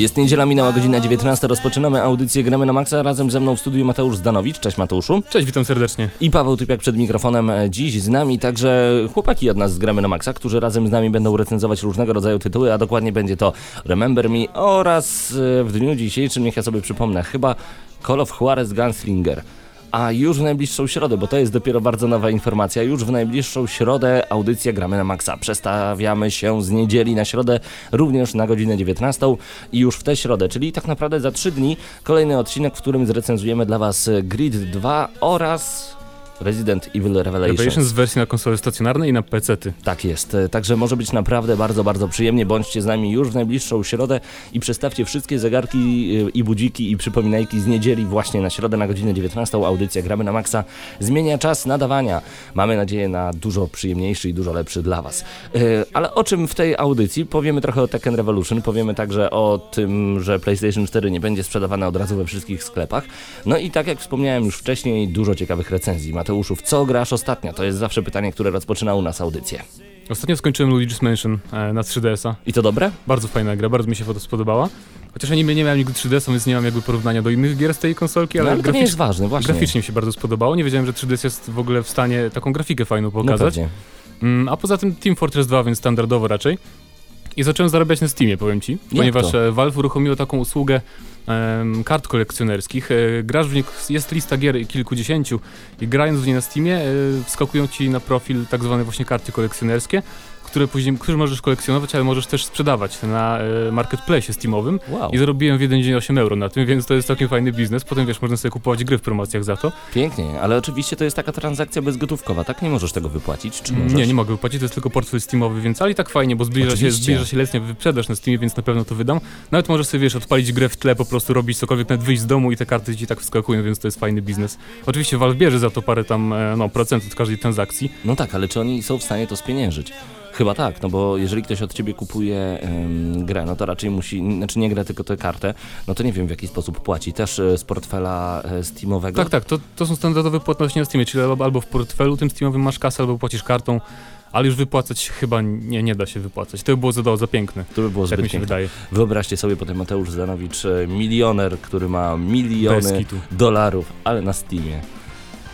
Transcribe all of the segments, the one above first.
Jest niedziela, minęła godzina 19. Rozpoczynamy audycję Gramy na Maxa. Razem ze mną w studiu Mateusz Zdanowicz. Cześć Mateuszu. Cześć, witam serdecznie. I Paweł Typiak przed mikrofonem. Dziś z nami także chłopaki od nas z Gramy na Maxa, którzy razem z nami będą recenzować różnego rodzaju tytuły, a dokładnie będzie to Remember Me oraz e, w dniu dzisiejszym, niech ja sobie przypomnę, chyba Call of Juarez Gunslinger. A już w najbliższą środę, bo to jest dopiero bardzo nowa informacja, już w najbliższą środę audycja Gramy na Maxa. Przestawiamy się z niedzieli na środę, również na godzinę 19 i już w tę środę, czyli tak naprawdę za 3 dni kolejny odcinek, w którym zrecenzujemy dla Was Grid 2 oraz Resident Evil Revelations. Revelations w wersji na konsole stacjonarne i na PC-ty. Tak jest, także może być naprawdę bardzo, bardzo przyjemnie. Bądźcie z nami już w najbliższą środę i przestawcie wszystkie zegarki y, i budziki i przypominajki z niedzieli właśnie na środę na godzinę 19. Audycja Gramy na Maxa zmienia czas nadawania. Mamy nadzieję na dużo przyjemniejszy i dużo lepszy dla Was. Y, ale o czym w tej audycji? Powiemy trochę o Tekken Revolution, powiemy także o tym, że PlayStation 4 nie będzie sprzedawane od razu we wszystkich sklepach. No i tak jak wspomniałem już wcześniej, dużo ciekawych recenzji. Mateuszu, w co grasz ostatnio? To jest zawsze pytanie, które rozpoczyna u nas audycję. Ostatnio skończyłem Luigi's Mansion e, na 3DS-a. I to dobre? Bardzo fajna gra, bardzo mi się to spodobała. Chociaż ja nie, nie miałem nigdy 3DS-a, więc nie mam jakby porównania do innych gier z tej konsolki, ale, no, ale to nie jest ważne, właśnie. graficznie mi się bardzo spodobało. Nie wiedziałem, że 3DS jest w ogóle w stanie taką grafikę fajną pokazać. No a poza tym Team Fortress 2, więc standardowo raczej. I zacząłem zarabiać na Steamie, powiem ci, ponieważ to? E, Valve uruchomiło taką usługę um, kart kolekcjonerskich. E, grasz w nich, jest lista gier kilkudziesięciu i grając w nie na Steamie e, wskakują ci na profil tak zwane właśnie karty kolekcjonerskie które później, które możesz kolekcjonować, ale możesz też sprzedawać na e, marketplace Steamowym. Wow. I zarobiłem w jeden dzień 8 euro na tym, więc to jest całkiem fajny biznes. Potem wiesz, można sobie kupować gry w promocjach za to. Pięknie, ale oczywiście to jest taka transakcja bezgotówkowa, tak? Nie możesz tego wypłacić, czy możesz? Nie, nie mogę wypłacić, to jest tylko portfel Steamowy, więc ale i tak fajnie, bo zbliża się, zbliża się letnia wyprzedaż na Steamie, więc na pewno to wydam. Nawet możesz sobie, wiesz, odpalić grę w tle, po prostu robić cokolwiek, nawet wyjść z domu i te karty ci tak wskakują, więc to jest fajny biznes. Oczywiście Valve bierze za to parę tam, e, no, procent od każdej transakcji. No tak, ale czy oni są w stanie to spieniężyć? Chyba tak, no bo jeżeli ktoś od ciebie kupuje ym, grę, no to raczej musi, znaczy nie grę, tylko tę kartę, no to nie wiem w jaki sposób płaci. Też y, z portfela y, Steamowego? Tak, tak, to, to są standardowe płatności na Steamie, czyli albo w portfelu tym Steamowym masz kasę, albo płacisz kartą ale już wypłacać chyba nie, nie da się wypłacać. To by było za, za piękne. To by było tak zbyt mi się wydaje. Wyobraźcie sobie potem Mateusz Zanowicz, milioner, który ma miliony dolarów, ale na Steamie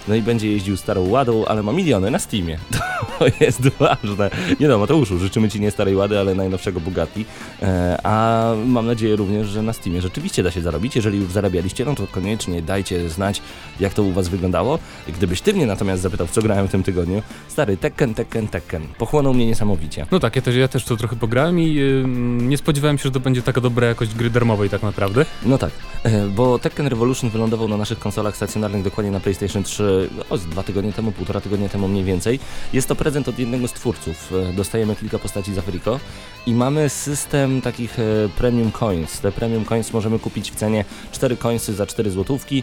no i będzie jeździł starą ładą, ale ma miliony na Steamie. To jest ważne. Nie no, Mateuszu, życzymy Ci nie starej łady, ale najnowszego Bugatti. E, a mam nadzieję również, że na Steamie rzeczywiście da się zarobić. Jeżeli już zarabialiście, no to koniecznie dajcie znać, jak to u Was wyglądało. Gdybyś Ty mnie natomiast zapytał, w co grałem w tym tygodniu, stary, Tekken, Tekken, Tekken. Pochłonął mnie niesamowicie. No tak, ja też, ja też to trochę pograłem i yy, nie spodziewałem się, że to będzie taka dobra jakość gry darmowej tak naprawdę. No tak, e, bo Tekken Revolution wylądował na naszych konsolach stacjonarnych dokładnie na PlayStation 3 o, dwa tygodnie temu, półtora tygodnia temu mniej więcej. Jest to prezent od jednego z twórców. E, dostajemy kilka postaci z Afriko i mamy system takich e, premium coins. Te premium coins możemy kupić w cenie 4 coinsy za 4 złotówki.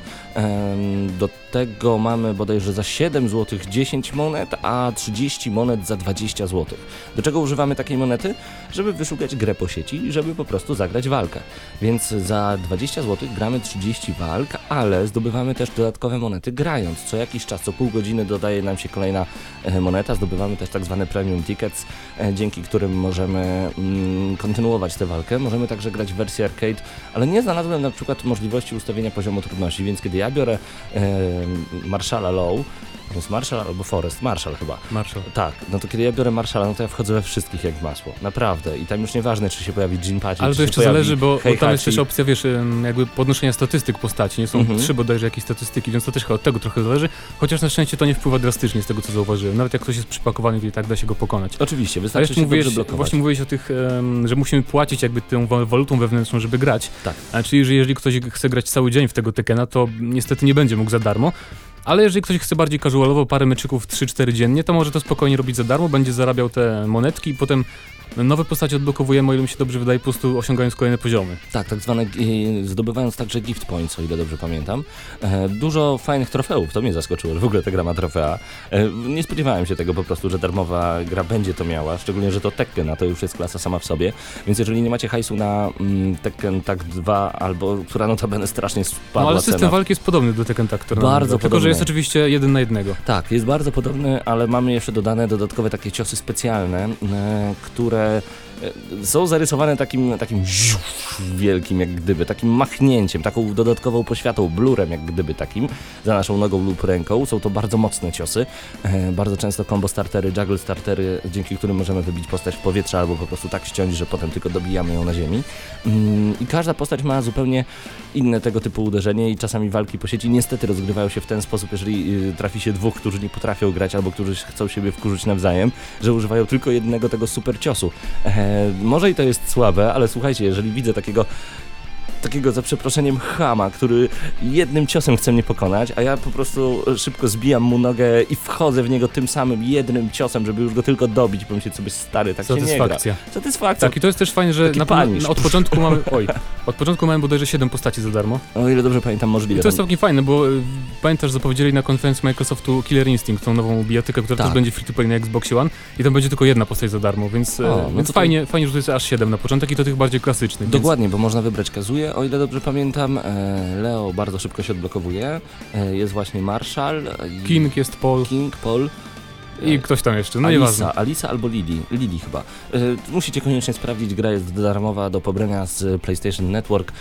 Do tego mamy bodajże za 7 zł 10 monet, a 30 monet za 20 zł. Do czego używamy takiej monety? Żeby wyszukać grę po sieci i żeby po prostu zagrać walkę. Więc za 20 zł gramy 30 walk, ale zdobywamy też dodatkowe monety grając. Co jakiś czas, co pół godziny dodaje nam się kolejna e, moneta. Zdobywamy też tak zwane premium tickets, e, dzięki którym możemy mm, kontynuować tę walkę. Możemy także grać w wersji arcade, ale nie znalazłem na przykład możliwości ustawienia poziomu trudności, więc kiedy ja biorę e, Marszala Low, jest Marshall albo Forest? Marshall chyba. Marshall. Tak, no to kiedy ja biorę Marshalla, no to ja wchodzę we wszystkich jak masło. Naprawdę. I tam już nieważne, czy się pojawi Jean Paci, Ale to jeszcze zależy, bo, bo, tam jest też opcja, wiesz, jakby podnoszenia statystyk postaci. Nie są mhm. trzy bodajże jakieś statystyki, więc to też od tego trochę zależy. Chociaż na szczęście to nie wpływa drastycznie z tego, co zauważyłem. Nawet jak ktoś jest przypakowany, to i tak da się go pokonać. Oczywiście, wystarczy się mówiłeś, blokować. Właśnie mówiłeś o tych, że musimy płacić jakby tą walutą wewnętrzną, żeby grać. Tak. A czyli, że jeżeli ktoś chce grać cały dzień w tego Tekena, to niestety nie będzie mógł za darmo. Ale jeżeli ktoś chce bardziej casualowo, parę meczyków 3-4 dziennie, to może to spokojnie robić za darmo, będzie zarabiał te monetki i potem nowe postacie odblokowujemy, o ile mi się dobrze wydaje, po prostu osiągając kolejne poziomy. Tak, tak zwane, zdobywając także gift points, o ile dobrze pamiętam. E, dużo fajnych trofeów, to mnie zaskoczyło, że w ogóle ta gra ma trofea. E, nie spodziewałem się tego po prostu, że darmowa gra będzie to miała, szczególnie, że to Tekken, a to już jest klasa sama w sobie, więc jeżeli nie macie hajsu na mm, Tekken Tak 2, albo, która notabene strasznie spadła No ale system cena. walki jest podobny do Tekken Tak, Bardzo podobny. Tylko, że jest oczywiście jeden na jednego. Tak, jest bardzo podobny, ale mamy jeszcze dodane dodatkowe takie ciosy specjalne, e, które e, są zarysowane takim, takim wielkim jak gdyby, takim machnięciem, taką dodatkową poświatą, blurem jak gdyby takim, za naszą nogą lub ręką. Są to bardzo mocne ciosy, e, bardzo często combo startery, juggle startery, dzięki którym możemy wybić postać w powietrze albo po prostu tak ściąć, że potem tylko dobijamy ją na ziemi. Mm, I każda postać ma zupełnie inne tego typu uderzenie i czasami walki po sieci niestety rozgrywają się w ten sposób, jeżeli y, trafi się dwóch, którzy nie potrafią grać albo którzy chcą siebie wkurzyć nawzajem, że używają tylko jednego tego super ciosu. E, może i to jest słabe, ale słuchajcie, jeżeli widzę takiego takiego za przeproszeniem chama, który jednym ciosem chce mnie pokonać, a ja po prostu szybko zbijam mu nogę i wchodzę w niego tym samym jednym ciosem, żeby już go tylko dobić, pomyśleć sobie stary, tak gra. Satysfakcja. Tak i to jest też fajne, że na, na, na, od początku mamy, oj, od początku mamy bodajże 7 postaci za darmo. O ile dobrze pamiętam, możliwe. I to jest całkiem fajne, bo y, pamiętasz, zapowiedzieli na konferencji Microsoftu Killer Instinct, tą nową bijatykę, która tak. też będzie free to play na Xbox One i tam będzie tylko jedna postać za darmo, więc, o, y, no więc fajnie, to... fajnie, że to jest aż 7 na początek i to tych bardziej klasycznych. Dokładnie, więc... bo można wybrać Kazuję, o ile dobrze pamiętam, e, Leo bardzo szybko się odblokowuje. E, jest właśnie Marshall. King jest Paul. King, Paul. I ktoś tam jeszcze, no Alisa, nieważne. Alisa albo Lili, Lili chyba. E, musicie koniecznie sprawdzić, gra jest darmowa do pobrania z PlayStation Network.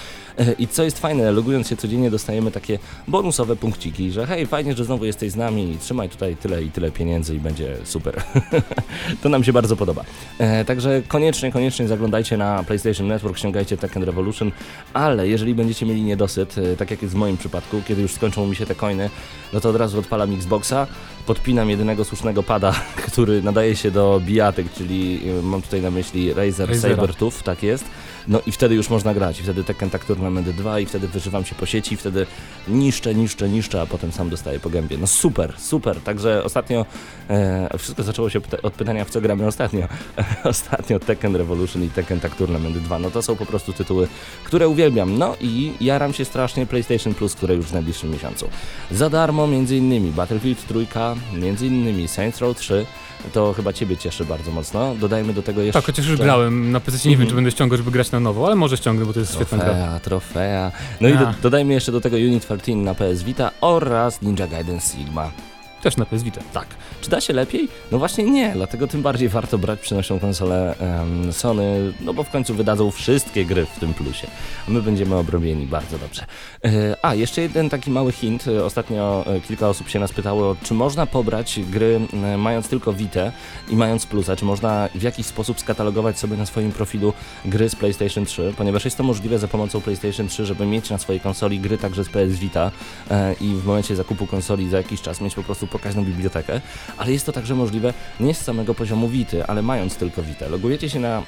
I co jest fajne, logując się codziennie dostajemy takie bonusowe punkciki, że hej, fajnie, że znowu jesteś z nami, trzymaj tutaj tyle i tyle pieniędzy i będzie super. to nam się bardzo podoba. E, także koniecznie, koniecznie zaglądajcie na PlayStation Network, ściągajcie Tekken Revolution, ale jeżeli będziecie mieli niedosyt, e, tak jak jest w moim przypadku, kiedy już skończą mi się te coiny, no to od razu odpalam Xboxa, podpinam jedynego słusznego pada, który nadaje się do bijatek, czyli e, mam tutaj na myśli Razer Saber Tooth, tak jest. No i wtedy już można grać, i wtedy Tekken Tag Tournament 2 i wtedy wyżywam się po sieci, i wtedy niszczę, niszczę, niszczę, a potem sam dostaję po gębie. No super, super, także ostatnio e, wszystko zaczęło się od pytania w co gramy ostatnio. ostatnio Tekken Revolution i Tekken Tag Tournament 2, no to są po prostu tytuły, które uwielbiam. No i jaram się strasznie PlayStation Plus, które już w najbliższym miesiącu. Za darmo między innymi Battlefield 3, między innymi Saints Row 3, to chyba ciebie cieszy bardzo mocno. Dodajmy do tego jeszcze... Tak, chociaż już grałem na PC, nie wiem, mhm. czy będę ściągał, żeby grać na nowo, ale może ściągnę, bo to jest trofea, świetna gra. Trofea, No i do, dodajmy jeszcze do tego Unit 13 na PS Vita oraz Ninja Gaiden Sigma. Też na PS Vita. Tak. Czy da się lepiej? No właśnie nie, dlatego tym bardziej warto brać przynoszą konsolę um, Sony, no bo w końcu wydadzą wszystkie gry w tym plusie. A my będziemy obrobieni bardzo dobrze. E, a, jeszcze jeden taki mały hint. Ostatnio e, kilka osób się nas pytało, czy można pobrać gry e, mając tylko Vita i mając plusa, czy można w jakiś sposób skatalogować sobie na swoim profilu gry z PlayStation 3, ponieważ jest to możliwe za pomocą PlayStation 3, żeby mieć na swojej konsoli gry także z PS Vita i w momencie zakupu konsoli za jakiś czas mieć po prostu pokaźną bibliotekę, ale jest to także możliwe nie z samego poziomu Wity, ale mając tylko Witę. Logujecie się na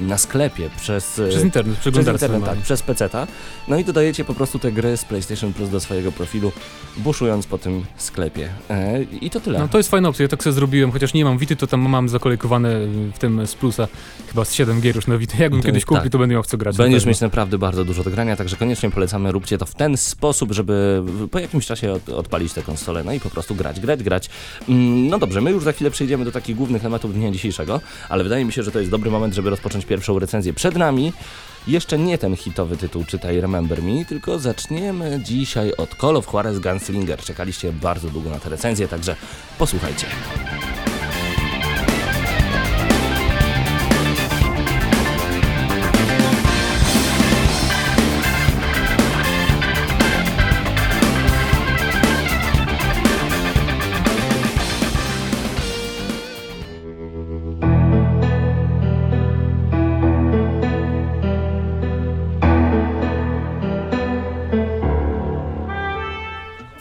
na sklepie przez, e, przez internet, przez internet tak, przez PC-ta. No i dodajecie po prostu te gry z PlayStation Plus do swojego profilu, buszując po tym sklepie. E, I to tyle. No to jest fajna opcja, ja tak sobie zrobiłem, chociaż nie mam Wity, to tam mam zakolejkowane w tym z Plusa chyba z 7 gier już na Wity. Jakbym to kiedyś kupił, tak. to będę miał w co grać. Będziesz mieć naprawdę bardzo dużo do grania, także koniecznie polecamy, róbcie to w ten sposób, żeby po jakimś czasie od, odpalić tę konsolę, no i po prostu grać, grać, grać. Mm, no dobrze, my już za chwilę przejdziemy do takich głównych tematów dnia dzisiejszego, ale wydaje mi się, że to jest dobry moment, żeby rozpocząć pierwszą recenzję przed nami. Jeszcze nie ten hitowy tytuł Czytaj Remember Me, tylko zaczniemy dzisiaj od Call of Juarez Gunslinger. Czekaliście bardzo długo na tę recenzję, także posłuchajcie.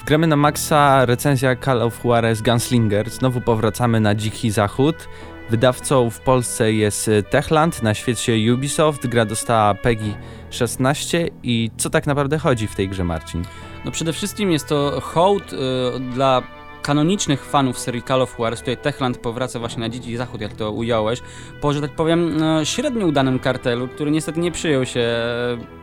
Gramy na maksa, recenzja Call of Juarez Gunslinger. Znowu powracamy na dziki zachód. Wydawcą w Polsce jest Techland, na świecie Ubisoft. Gra dostała PEGI 16 i co tak naprawdę chodzi w tej grze, Marcin? No przede wszystkim jest to hołd y, dla kanonicznych fanów serii Call of Juarez, tutaj Techland powraca właśnie na dziki zachód, jak to ująłeś, po, że tak powiem, no, średnio udanym kartelu, który niestety nie przyjął się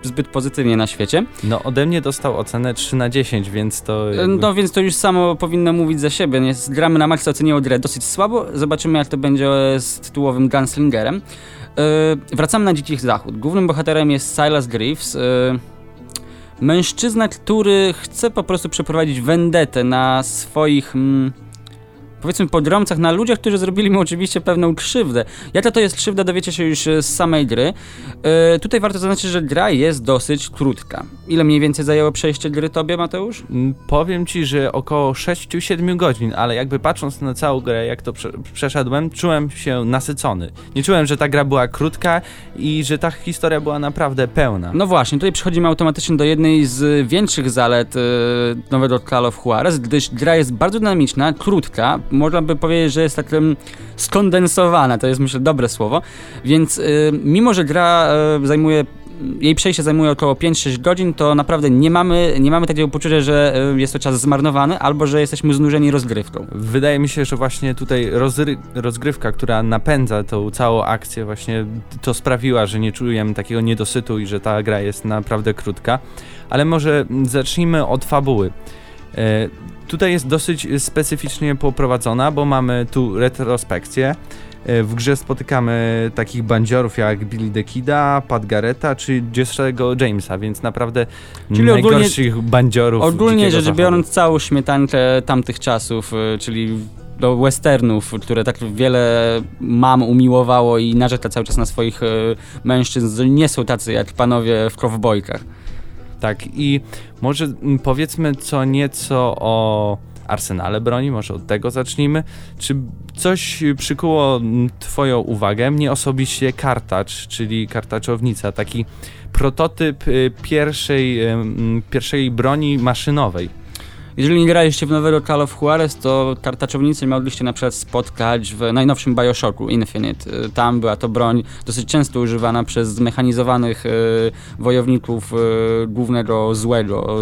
zbyt pozytywnie na świecie. No ode mnie dostał ocenę 3 na 10, więc to... Jakby... No więc to już samo powinno mówić za siebie. Jest, gramy na maksa oceniło grę dosyć słabo, zobaczymy jak to będzie z tytułowym Gunslingerem. Yy, wracamy na dziki zachód. Głównym bohaterem jest Silas Greaves, yy, Mężczyzna, który chce po prostu przeprowadzić vendetę na swoich, mm, powiedzmy podromcach na ludziach, którzy zrobili mu oczywiście pewną krzywdę. Jaka to jest krzywda, dowiecie się już z samej gry. Yy, tutaj warto zaznaczyć, że gra jest dosyć krótka. Ile mniej więcej zajęło przejście gry tobie, Mateusz? Mm, powiem ci, że około 6-7 godzin, ale jakby patrząc na całą grę, jak to prze przeszedłem, czułem się nasycony. Nie czułem, że ta gra była krótka i że ta historia była naprawdę pełna. No właśnie, tutaj przechodzimy automatycznie do jednej z większych zalet yy, nowego Call of Juarez, gdyż gra jest bardzo dynamiczna, krótka, można by powiedzieć, że jest takim skondensowana, to jest myślę dobre słowo, więc yy, mimo, że gra yy, zajmuje jej przejście zajmuje około 5-6 godzin, to naprawdę nie mamy, nie mamy takiego poczucia, że e, jest to czas zmarnowany, albo że jesteśmy znużeni rozgrywką. Wydaje mi się, że właśnie tutaj rozgrywka, która napędza tą całą akcję, właśnie to sprawiła, że nie czujemy takiego niedosytu i że ta gra jest naprawdę krótka. Ale może zacznijmy od fabuły. E, tutaj jest dosyć specyficznie poprowadzona, bo mamy tu retrospekcję. E, w grze spotykamy takich bandziorów jak Billy the Kida, Pat Garretta czy Jesse'ego Jamesa, więc naprawdę czyli najgorszych ogólnie, bandziorów. Ogólnie rzecz biorąc całą śmietankę tamtych czasów, e, czyli do westernów, które tak wiele mam umiłowało i narzeka cały czas na swoich mężczyzn, nie są tacy jak panowie w kowbojkach. Tak i może powiedzmy co nieco o arsenale broni, może od tego zacznijmy. Czy coś przykuło Twoją uwagę? Mnie osobiście kartacz, czyli kartaczownica, taki prototyp y, pierwszej, pierwszej broni maszynowej. Jeżeli nie graliście w nowego Call of Juarez, to tartaczownicy mogliście na przykład spotkać w najnowszym Bioshocku Infinite. Y, tam była to broń dosyć często używana przez zmechanizowanych y, wojowników y, głównego złego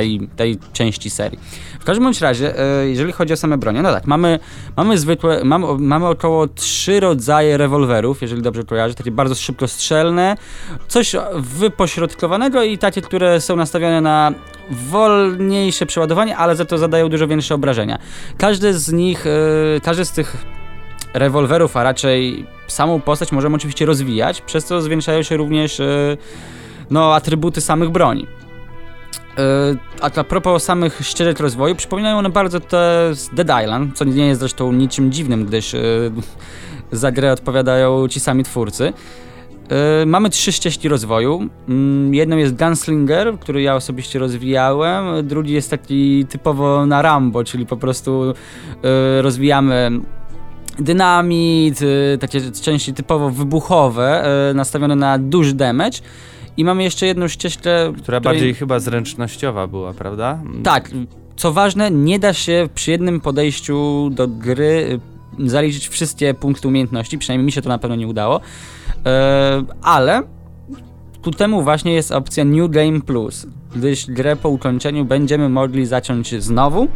tej, tej części serii. W każdym bądź razie, jeżeli chodzi o same bronie, no tak, mamy, mamy zwykłe, mamy, mamy około trzy rodzaje rewolwerów, jeżeli dobrze kojarzę, takie bardzo szybkostrzelne, coś wypośrodkowanego i takie, które są nastawione na wolniejsze przeładowanie, ale za to zadają dużo większe obrażenia. Każdy z nich, yy, każdy z tych rewolwerów, a raczej samą postać możemy oczywiście rozwijać, przez co zwiększają się również yy, no, atrybuty samych broni. Yy, a a propos samych ścieżek rozwoju, przypominają one bardzo te z Dead Island, co nie jest zresztą niczym dziwnym, gdyż yy, za grę odpowiadają ci sami twórcy. Yy, mamy trzy ścieżki rozwoju. Yy, jedną jest Gunslinger, który ja osobiście rozwijałem. Drugi jest taki typowo na Rambo, czyli po prostu rozwijamy dynamit, takie części typowo wybuchowe, nastawione na duży damage. I mamy jeszcze jedną ścieżkę, która której... bardziej chyba zręcznościowa była, prawda? Tak. Co ważne, nie da się przy jednym podejściu do gry zaliczyć wszystkie punkty umiejętności, przynajmniej mi się to na pewno nie udało. E, ale ku temu właśnie jest opcja New Game Plus, gdyż grę po ukończeniu będziemy mogli zacząć znowu,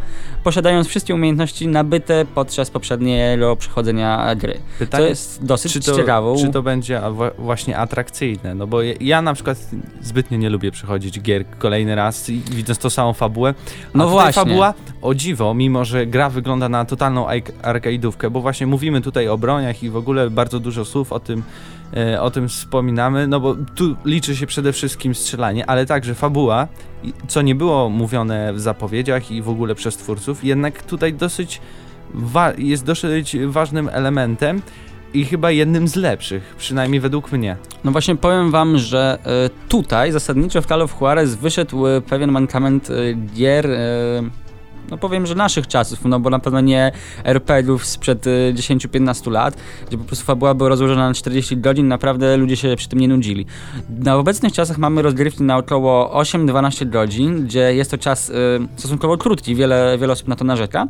posiadając wszystkie umiejętności nabyte podczas poprzedniego przechodzenia gry. Pytanie, to jest dosyć czy to, ciekawą. Czy to będzie właśnie atrakcyjne? No bo ja na przykład zbytnio nie lubię przechodzić gier kolejny raz i widząc tą samą fabułę. A no właśnie. fabuła, o dziwo, mimo że gra wygląda na totalną arcade'ówkę, bo właśnie mówimy tutaj o broniach i w ogóle bardzo dużo słów o tym o tym wspominamy, no bo tu liczy się przede wszystkim strzelanie, ale także fabuła, co nie było mówione w zapowiedziach i w ogóle przez twórców, jednak tutaj dosyć jest dosyć ważnym elementem i chyba jednym z lepszych, przynajmniej według mnie. No właśnie powiem wam, że y, tutaj zasadniczo w Call of Juarez wyszedł y, pewien mankament gier no powiem, że naszych czasów, no bo na pewno nie RPGów sprzed 10-15 y, lat, gdzie po prostu fabuła była rozłożona na 40 godzin, naprawdę ludzie się przy tym nie nudzili. Na obecnych czasach mamy rozgrywki na około 8-12 godzin, gdzie jest to czas y, stosunkowo krótki, wiele, wiele osób na to narzeka,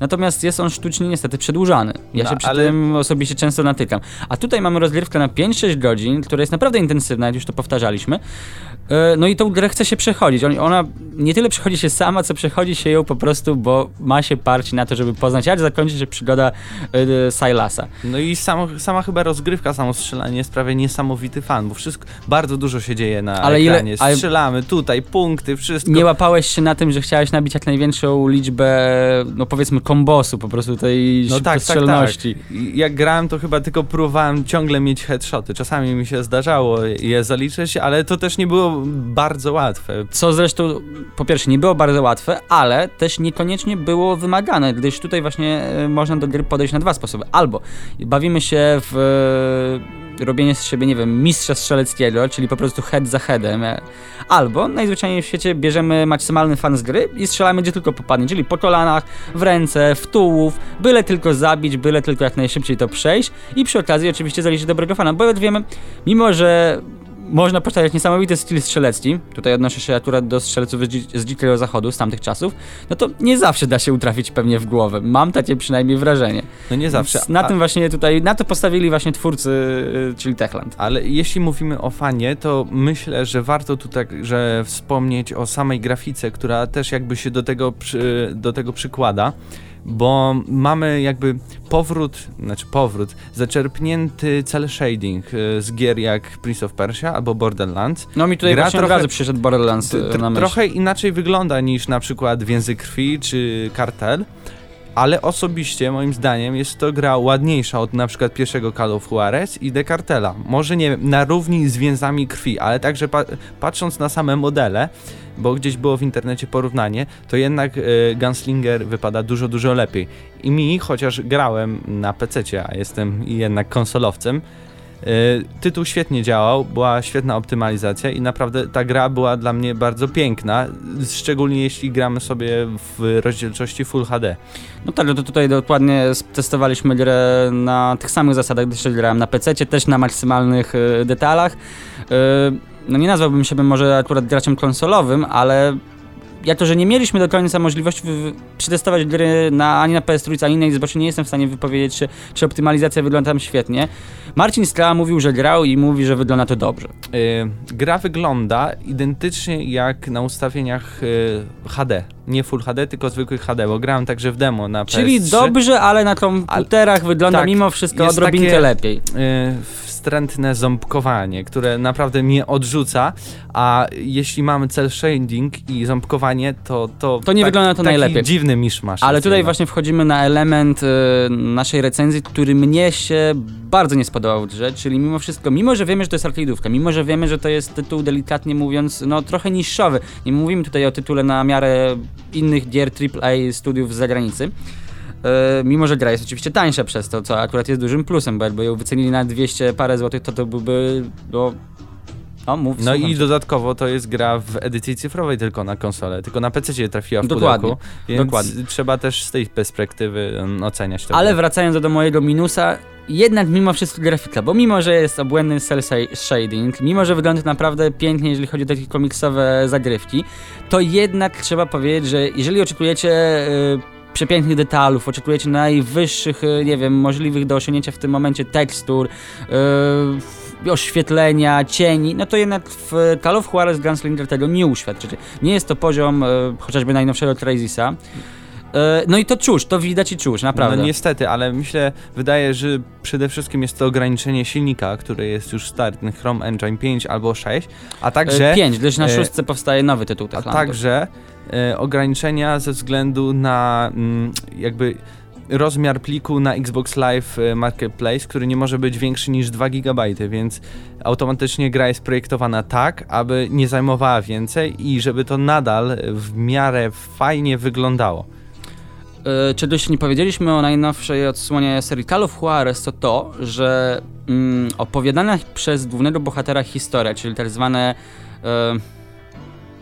natomiast jest on sztucznie niestety przedłużany. Ja no, się przy ale... tym osobiście często natykam. A tutaj mamy rozgrywkę na 5-6 godzin, która jest naprawdę intensywna, jak już to powtarzaliśmy, y, no i tą grę chce się przechodzić. Ona nie tyle przechodzi się sama, co przechodzi się ją po prostu prostu, bo ma się parć na to, żeby poznać, jak zakończy się przygoda y, Silasa. No i sam, sama chyba rozgrywka, samo strzelanie sprawia niesamowity fan, bo wszystko, bardzo dużo się dzieje na ale ekranie. Ile, Strzelamy tutaj, punkty, wszystko. Nie łapałeś się na tym, że chciałeś nabić jak największą liczbę, no powiedzmy, kombosu, po prostu tej no tak, tak, tak. Jak grałem, to chyba tylko próbowałem ciągle mieć headshoty. Czasami mi się zdarzało je zaliczyć, ale to też nie było bardzo łatwe. Co zresztą, po pierwsze, nie było bardzo łatwe, ale też niekoniecznie było wymagane, gdyż tutaj właśnie e, można do gry podejść na dwa sposoby. Albo bawimy się w e, robienie z siebie, nie wiem, mistrza strzeleckiego, czyli po prostu head za headem, e, albo najzwyczajniej w świecie bierzemy maksymalny fan z gry i strzelamy gdzie tylko popadnie, czyli po kolanach, w ręce, w tułów, byle tylko zabić, byle tylko jak najszybciej to przejść i przy okazji oczywiście zaliczyć dobrego fana, bo jak wiemy, mimo że można postawiać niesamowity styl strzelecki, tutaj odnoszę się akurat do strzelców z dzikiego zachodu, z tamtych czasów, no to nie zawsze da się utrafić pewnie w głowę. Mam takie przynajmniej wrażenie. No nie zawsze. Więc na a... tym właśnie tutaj, na to postawili właśnie twórcy, y, czyli Techland. Ale jeśli mówimy o fanie, to myślę, że warto tutaj że wspomnieć o samej grafice, która też jakby się do tego, przy, do tego przykłada bo mamy jakby powrót, znaczy powrót, zaczerpnięty cel shading y, z gier jak Prince of Persia albo Borderlands. No mi tutaj Gra właśnie trochę, razy przyszedł Borderlands y, na myśl. Trochę inaczej wygląda niż na przykład Więzy Krwi czy Kartel, ale osobiście moim zdaniem jest to gra ładniejsza od na przykład pierwszego Call of Juarez i Decartela. Może nie wiem, na równi z Więzami Krwi, ale także pa patrząc na same modele, bo gdzieś było w internecie porównanie, to jednak y, Gunslinger wypada dużo, dużo lepiej. I mi, chociaż grałem na PC, a jestem jednak konsolowcem, y, tytuł świetnie działał, była świetna optymalizacja i naprawdę ta gra była dla mnie bardzo piękna, szczególnie jeśli gramy sobie w rozdzielczości Full HD. No tak, no to tutaj dokładnie testowaliśmy grę na tych samych zasadach, gdyż grałem na PC, też na maksymalnych y, detalach no nie nazwałbym siebie może akurat graczem konsolowym, ale jako, że nie mieliśmy do końca możliwości przetestować gry na, ani na PS3, ani na Xboxie, nie jestem w stanie wypowiedzieć, czy, czy optymalizacja wygląda tam świetnie. Marcin Skala mówił, że grał i mówi, że wygląda to dobrze. Yy, gra wygląda identycznie jak na ustawieniach yy, HD. Nie Full HD, tylko zwykłych HD, bo grałem także w demo na PS3. Czyli dobrze, ale na komputerach wygląda tak, mimo wszystko odrobinkę takie, lepiej. Yy, wstrętne ząbkowanie, które naprawdę mnie odrzuca, a jeśli mamy cel shading i ząbkowanie, to to, to nie tak, wygląda to najlepiej. dziwny miszmasz. Ale tutaj właśnie wchodzimy na element y, naszej recenzji, który mnie się bardzo nie spodobał w grze, czyli mimo wszystko, mimo że wiemy, że to jest arcade'ówka, mimo że wiemy, że to jest tytuł delikatnie mówiąc, no trochę niższowy, nie mówimy tutaj o tytule na miarę innych gier AAA studiów z zagranicy, E, mimo że gra jest oczywiście tańsza przez to, co akurat jest dużym plusem, bo jakby ją wycenili na 200 parę złotych, to to byłby, no, o, mów, no i dodatkowo to jest gra w edycji cyfrowej tylko na konsolę, tylko na PC trafiła w Dokładnie. pudełku, więc Dokładnie. trzeba też z tej perspektywy um, oceniać to. Ale wracając do mojego minusa, jednak mimo wszystko grafika, bo mimo, że jest obłędny cel shading, mimo, że wygląda naprawdę pięknie, jeżeli chodzi o takie komiksowe zagrywki, to jednak trzeba powiedzieć, że jeżeli oczekujecie yy, przepięknych detalów, oczekujecie najwyższych, e, nie wiem, możliwych do osiągnięcia w tym momencie tekstur, yy, oświetlenia, cieni, no to jednak w Call of Juarez Gunslinger tego nie uświadczycie. Nie jest to poziom yy, chociażby najnowszego Crazisa. No i to czuć, to widać i czuć, naprawdę. No niestety, ale myślę, wydaje, że przede wszystkim jest to ograniczenie silnika, który jest już stary, ten Chrome Engine 5 albo 6, a także... 5, gdyż na szóstce powstaje nowy tytuł A także E, ograniczenia ze względu na mm, jakby rozmiar pliku na Xbox Live e, Marketplace, który nie może być większy niż 2 GB, więc automatycznie gra jest projektowana tak, aby nie zajmowała więcej i żeby to nadal w miarę fajnie wyglądało. Yy, czegoś nie powiedzieliśmy o najnowszej odsłonie serii Call of Juarez, to to, że mm, opowiadana przez głównego bohatera historia, czyli tak zwane yy,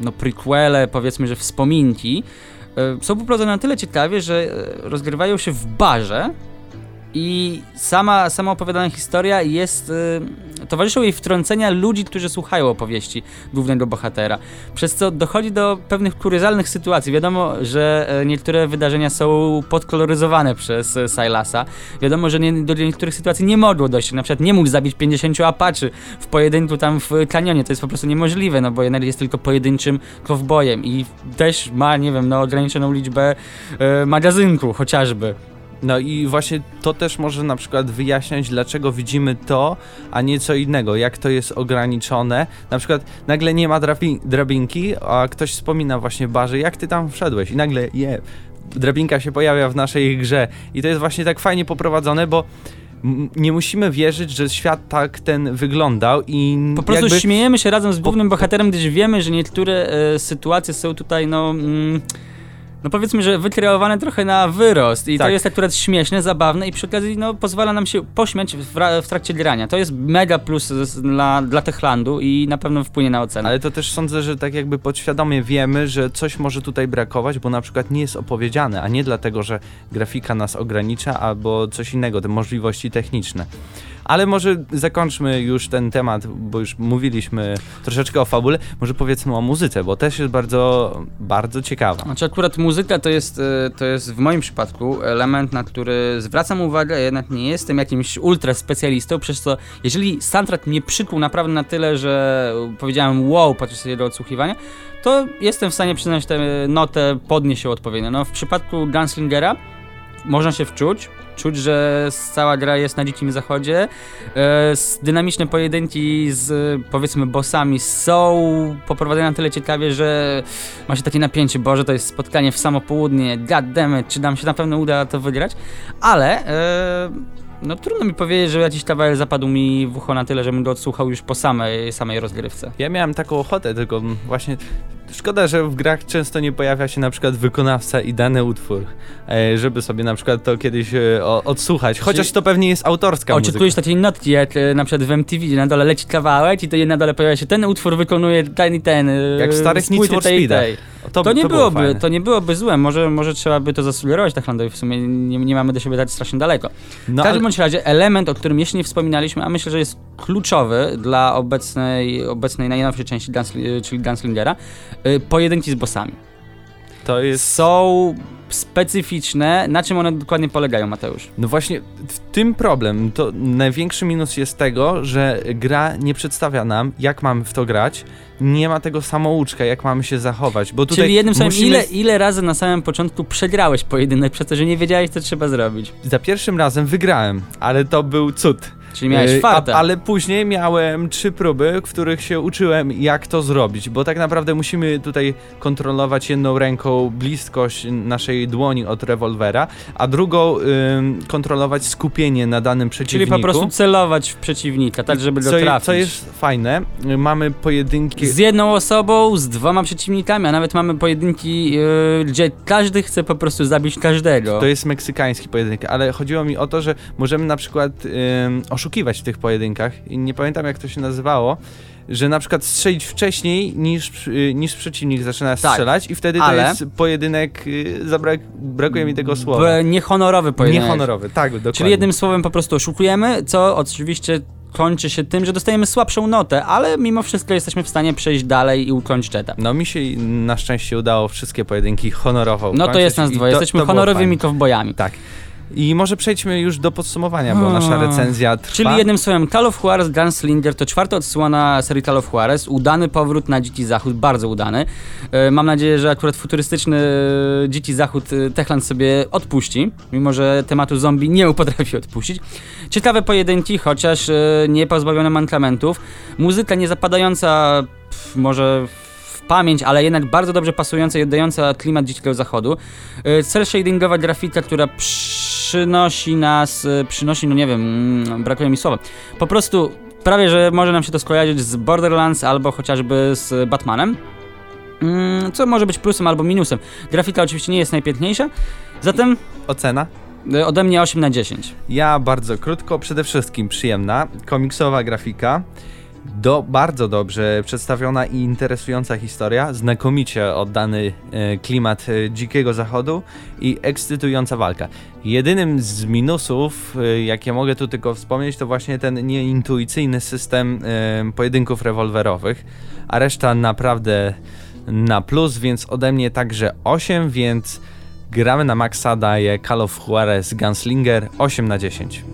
no prequele, powiedzmy, że wspominki, e, są poprowadzone na tyle ciekawie, że e, rozgrywają się w barze, i sama, sama opowiadana historia jest. Y, towarzyszą jej wtrącenia ludzi, którzy słuchają opowieści głównego bohatera. Przez co dochodzi do pewnych kuryzalnych sytuacji. Wiadomo, że e, niektóre wydarzenia są podkoloryzowane przez e, Silasa. Wiadomo, że nie, do niektórych sytuacji nie mogło dojść. Na przykład nie mógł zabić 50 apaczy w pojedynku tam w kanionie. To jest po prostu niemożliwe, no bo jednak jest tylko pojedynczym kowbojem i też ma, nie wiem, no ograniczoną liczbę e, magazynku chociażby. No i właśnie to też może na przykład wyjaśniać, dlaczego widzimy to, a nie co innego, jak to jest ograniczone. Na przykład nagle nie ma drabi drabinki, a ktoś wspomina właśnie barze, jak ty tam wszedłeś i nagle je, drabinka się pojawia w naszej grze i to jest właśnie tak fajnie poprowadzone, bo nie musimy wierzyć, że świat tak ten wyglądał i po prostu jakby... śmiejemy się razem z głównym bohaterem, gdyż wiemy, że niektóre e, sytuacje są tutaj no... Mm no powiedzmy, że wykreowane trochę na wyrost i tak. to jest akurat śmieszne, zabawne i przy okazji no, pozwala nam się pośmiać w, w trakcie grania. To jest mega plus dla, dla Techlandu i na pewno wpłynie na ocenę. Ale to też sądzę, że tak jakby podświadomie wiemy, że coś może tutaj brakować, bo na przykład nie jest opowiedziane, a nie dlatego, że grafika nas ogranicza albo coś innego, te możliwości techniczne. Ale może zakończmy już ten temat, bo już mówiliśmy troszeczkę o fabule. Może powiedzmy o muzyce, bo też jest bardzo, bardzo ciekawa. Znaczy akurat muzyka to jest, e, to jest w moim przypadku element, na który zwracam uwagę, jednak nie jestem jakimś ultra specjalistą, przez co jeżeli soundtrack mnie przykuł naprawdę na tyle, że powiedziałem wow podczas jego odsłuchiwania, to jestem w stanie przyznać tę notę, podnieść ją odpowiednio. No w przypadku Gunslingera można się wczuć, Czuć, że cała gra jest na dzikim zachodzie. E, dynamiczne pojedynki z powiedzmy bossami są poprowadzone na tyle ciekawie, że ma się takie napięcie, boże to jest spotkanie w samo południe, goddammit, czy nam się na pewno uda to wygrać, ale e, no trudno mi powiedzieć, że jakiś kawałek zapadł mi w ucho na tyle, żebym go odsłuchał już po samej, samej rozgrywce. Ja miałem taką ochotę, tylko właśnie Szkoda, że w grach często nie pojawia się na przykład wykonawca i dany utwór, e, żeby sobie na przykład to kiedyś e, odsłuchać, chociaż to pewnie jest autorska. Oczekujesz takiej notki, jak e, na przykład w MTV, gdzie na dole leci kawałek i to na dole pojawia się ten utwór wykonuje ten i ten. Jak w starych Need for. To, to, nie to byłoby, to nie byłoby złe. Może, może trzeba by to zasugerować Techlandowi. W sumie nie, nie mamy do siebie dać strasznie daleko. No, w każdym bądź razie element, o którym jeszcze nie wspominaliśmy, a myślę, że jest kluczowy dla obecnej, obecnej najnowszej części, czyli Gunslingera, y, pojedynki z bossami. To jest... Są specyficzne. Na czym one dokładnie polegają, Mateusz? No właśnie, w tym problem. To największy minus jest tego, że gra nie przedstawia nam, jak mamy w to grać. Nie ma tego samouczka, jak mamy się zachować. Bo tutaj Czyli jednym słowem, musimy... ile, ile razy na samym początku przegrałeś pojedynek przez to, że nie wiedziałeś, co trzeba zrobić? Za pierwszym razem wygrałem, ale to był cud. Czyli miałeś yy, farta. A, ale później miałem trzy próby, w których się uczyłem, jak to zrobić, bo tak naprawdę musimy tutaj kontrolować jedną ręką bliskość naszej dłoni od rewolwera, a drugą kontrolować skupienie na danym przeciwniku. Czyli po prostu celować w przeciwnika, tak żeby go co, trafić. Co jest fajne, mamy pojedynki... Z jedną osobą, z dwoma przeciwnikami, a nawet mamy pojedynki, yy, gdzie każdy chce po prostu zabić każdego. To jest meksykański pojedynek, ale chodziło mi o to, że możemy na przykład yy, oszukiwać w tych pojedynkach i nie pamiętam jak to się nazywało, że na przykład strzelić wcześniej niż, y, niż przeciwnik zaczyna tak, strzelać i wtedy to jest pojedynek, y, zabrak, brakuje mi tego słowa. B niehonorowy pojedynek. Niehonorowy, tak, dokładnie. Czyli jednym słowem po prostu oszukujemy, co oczywiście kończy się tym, że dostajemy słabszą notę, ale mimo wszystko jesteśmy w stanie przejść dalej i ukończyć etap. No mi się na szczęście udało wszystkie pojedynki honorowo No to jest nas dwoje, jesteśmy to honorowymi kowbojami. Tak. I może przejdźmy już do podsumowania, bo nasza recenzja trwa. Czyli jednym słowem, Call of Juarez Gunslinger to czwarta odsłona serii Call of Juarez. Udany powrót na Dziki Zachód, bardzo udany. E, mam nadzieję, że akurat futurystyczny Dziki Zachód e, Techland sobie odpuści, mimo że tematu zombie nie potrafi odpuścić. Ciekawe pojedynki, chociaż e, nie pozbawione mankamentów. Muzyka nie zapadająca, pff, może pamięć, ale jednak bardzo dobrze pasująca i oddająca klimat Dzikiego Zachodu. Cel shadingowa grafika, która przynosi nas, y, przynosi, no nie wiem, mm, brakuje mi słowa. Po prostu prawie, że może nam się to skojarzyć z Borderlands albo chociażby z Batmanem. Mm, co może być plusem albo minusem. Grafika oczywiście nie jest najpiękniejsza, zatem... Ocena? Y, ode mnie 8 na 10. Ja bardzo krótko, przede wszystkim przyjemna, komiksowa grafika do, bardzo dobrze przedstawiona i interesująca historia, znakomicie oddany e, klimat e, dzikiego zachodu i ekscytująca walka. Jedynym z minusów, e, jakie mogę tu tylko wspomnieć, to właśnie ten nieintuicyjny system pojedynków rewolwerowych, a reszta naprawdę na plus, więc ode mnie także 8, więc gramy na maksa daje Call of Juarez Gunslinger 8 na 10.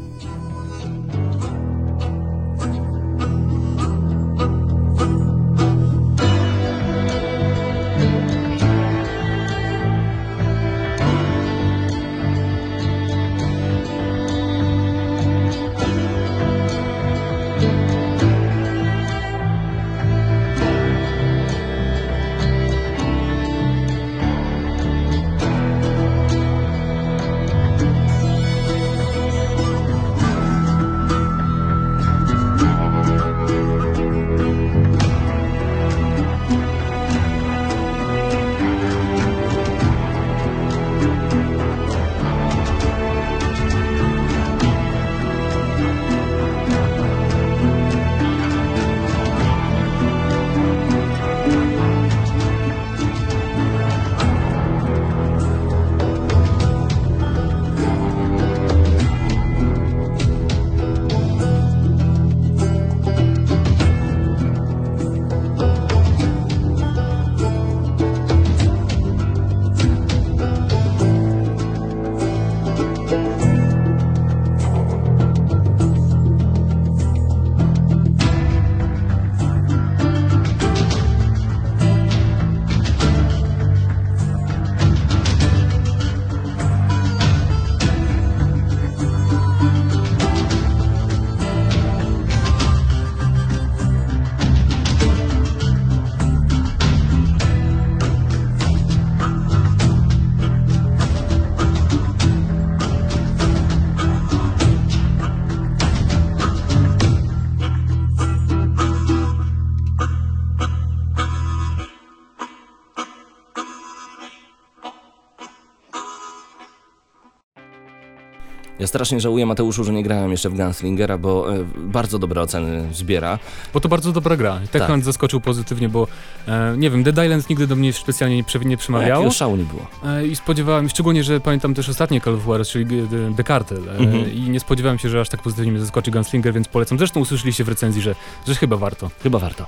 strasznie żałuję Mateuszu, że nie grałem jeszcze w Gunslingera, bo e, bardzo dobre oceny zbiera. Bo to bardzo dobra gra. Techland tak. zaskoczył pozytywnie, bo e, nie wiem, Dead Island nigdy do mnie specjalnie nie, nie przemawiało. Jakiego szału nie było. E, I spodziewałem się, szczególnie, że pamiętam też ostatnie Call of War, czyli The Cartel. E, mhm. I nie spodziewałem się, że aż tak pozytywnie mnie zaskoczy Gunslinger, więc polecam. Zresztą usłyszeliście w recenzji, że, że chyba warto. Chyba warto.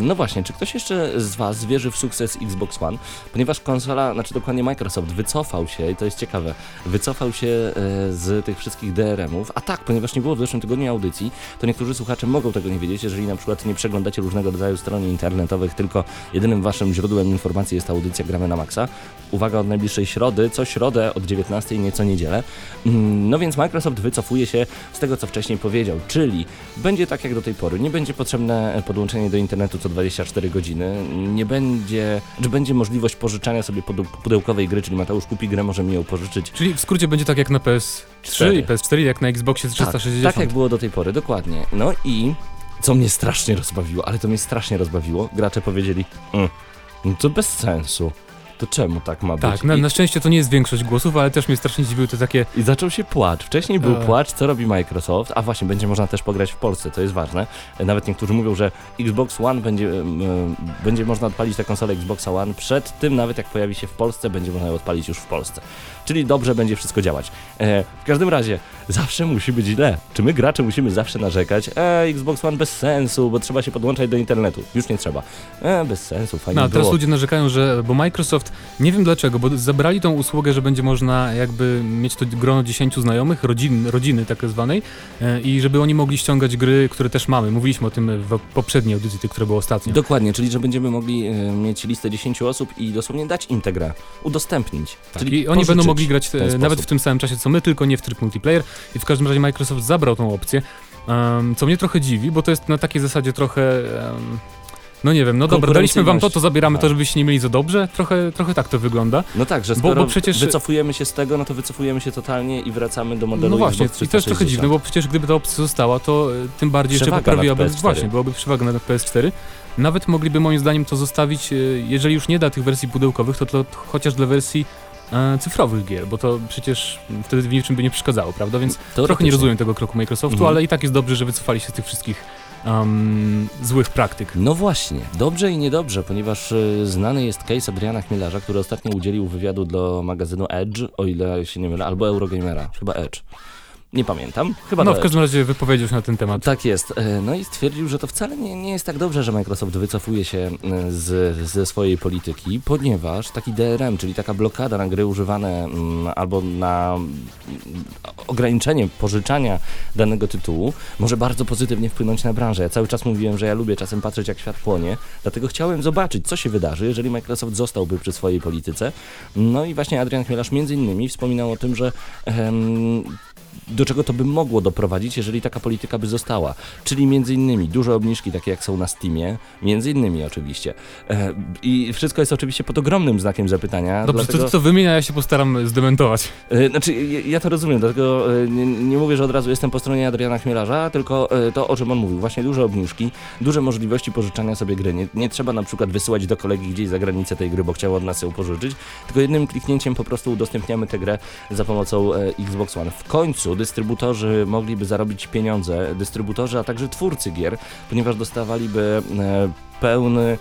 no właśnie, czy ktoś jeszcze z Was wierzy w sukces Xbox One? Ponieważ konsola, znaczy dokładnie Microsoft wycofał się, i to jest ciekawe, wycofał się e, z tych wszystkich DRM-ów, a tak, ponieważ nie było w zeszłym tygodniu audycji, to niektórzy słuchacze mogą tego nie wiedzieć, jeżeli na przykład nie przeglądacie różnego rodzaju stron internetowych, tylko jedynym Waszym źródłem informacji jest audycja Gramy na Maxa. Uwaga, od najbliższej środy, co środę od 19, nieco niedzielę. Mm, no więc Microsoft wycofuje się z tego, co wcześniej powiedział, czyli będzie tak jak do tej pory, nie będzie potrzebne podłączenie do internetu co 24 godziny, nie będzie, czy będzie możliwość pożyczania sobie pudełkowej gry, czyli Mateusz kupi grę, może mi ją pożyczyć. Czyli w skrócie będzie tak jak na PS3 i PS4, jak na Xboxie 360. Tak, tak jak było do tej pory, dokładnie. No i co mnie strasznie rozbawiło, ale to mnie strasznie rozbawiło, gracze powiedzieli, mm, no to bez sensu to czemu tak ma być? Tak, na, na, szczęście to nie jest większość głosów, ale też mnie strasznie dziwiły te takie... I zaczął się płacz. Wcześniej był e... płacz, co robi Microsoft, a właśnie, będzie można też pograć w Polsce, to jest ważne. Nawet niektórzy mówią, że Xbox One będzie, będzie można odpalić tę konsolę Xbox One przed tym, nawet jak pojawi się w Polsce, będzie można ją odpalić już w Polsce. Czyli dobrze będzie wszystko działać. E, w każdym razie, zawsze musi być źle. Czy my gracze musimy zawsze narzekać? E, Xbox One bez sensu, bo trzeba się podłączać do internetu. Już nie trzeba. E, bez sensu, fajnie No, teraz ludzie narzekają, że, bo Microsoft nie wiem dlaczego, bo zabrali tą usługę, że będzie można jakby mieć to grono 10 znajomych, rodzin, rodziny tak zwanej e, i żeby oni mogli ściągać gry, które też mamy. Mówiliśmy o tym w poprzedniej audycji, tej, która była ostatnio. Dokładnie, czyli że będziemy mogli e, mieć listę 10 osób i dosłownie dać im tę grę, udostępnić. Tak, czyli oni będą mogli grać w nawet w tym samym czasie co my, tylko nie w tryb multiplayer i w każdym razie Microsoft zabrał tą opcję. Um, co mnie trochę dziwi, bo to jest na takiej zasadzie trochę um, no nie wiem, no dobra, daliśmy wam to, to zabieramy to, tak. żebyście nie mieli za dobrze. Trochę, trochę tak to wygląda. No tak, że skoro bo, bo przecież... wycofujemy się z tego, no to wycofujemy się totalnie i wracamy do modelu No właśnie, i to jest trochę dziwne, bo przecież gdyby ta opcja została, to e, tym bardziej przewaga jeszcze poprawiłaby, właśnie, byłaby przewaga na PS4. Nawet mogliby moim zdaniem to zostawić, e, jeżeli już nie da tych wersji pudełkowych, to, to chociaż dla wersji e, cyfrowych gier, bo to przecież wtedy w niczym by nie przeszkadzało, prawda? Więc trochę nie rozumiem tego kroku Microsoftu, mhm. ale i tak jest dobrze, że wycofali się z tych wszystkich um, złych praktyk. No właśnie, dobrze i niedobrze, ponieważ y, znany jest case Adriana Chmielarza, który ostatnio udzielił wywiadu do magazynu Edge, o ile się nie mylę, albo Eurogamera, chyba Edge. Nie pamiętam. Chyba no, w każdym razie wypowiedział się na ten temat. Tak jest. E, no i stwierdził, że to wcale nie, nie jest tak dobrze, że Microsoft wycofuje się e, z, ze swojej polityki, ponieważ taki DRM, czyli taka blokada na gry używane mm, albo na mm, ograniczenie pożyczania danego tytułu może bardzo pozytywnie wpłynąć na branżę. Ja cały czas mówiłem, że ja lubię czasem patrzeć, jak świat płonie, dlatego chciałem zobaczyć, co się wydarzy, jeżeli Microsoft zostałby przy swojej polityce. No i właśnie Adrian Chmielarz między innymi wspominał o tym, że do czego to by mogło doprowadzić, jeżeli taka polityka by została. Czyli między innymi duże obniżki, takie jak są na Steamie, między innymi oczywiście. E, I wszystko jest oczywiście pod ogromnym znakiem zapytania. Dobrze, dlatego... to, to wymienia, ja się postaram zdementować. E, znaczy, ja to rozumiem, dlatego e, nie, nie, mówię, że od razu jestem po stronie Adriana Chmielarza, tylko to, o czym on mówił. Właśnie duże obniżki, duże możliwości pożyczania sobie gry. Nie, nie trzeba na przykład wysyłać do kolegi gdzieś za granicę tej gry, bo chciał od nas ją pożyczyć, tylko jednym kliknięciem po prostu udostępniamy tę grę za pomocą Xbox One. W końcu dystrybutorzy mogliby zarobić pieniądze, dystrybutorzy, a także twórcy gier, ponieważ dostawaliby e, pełny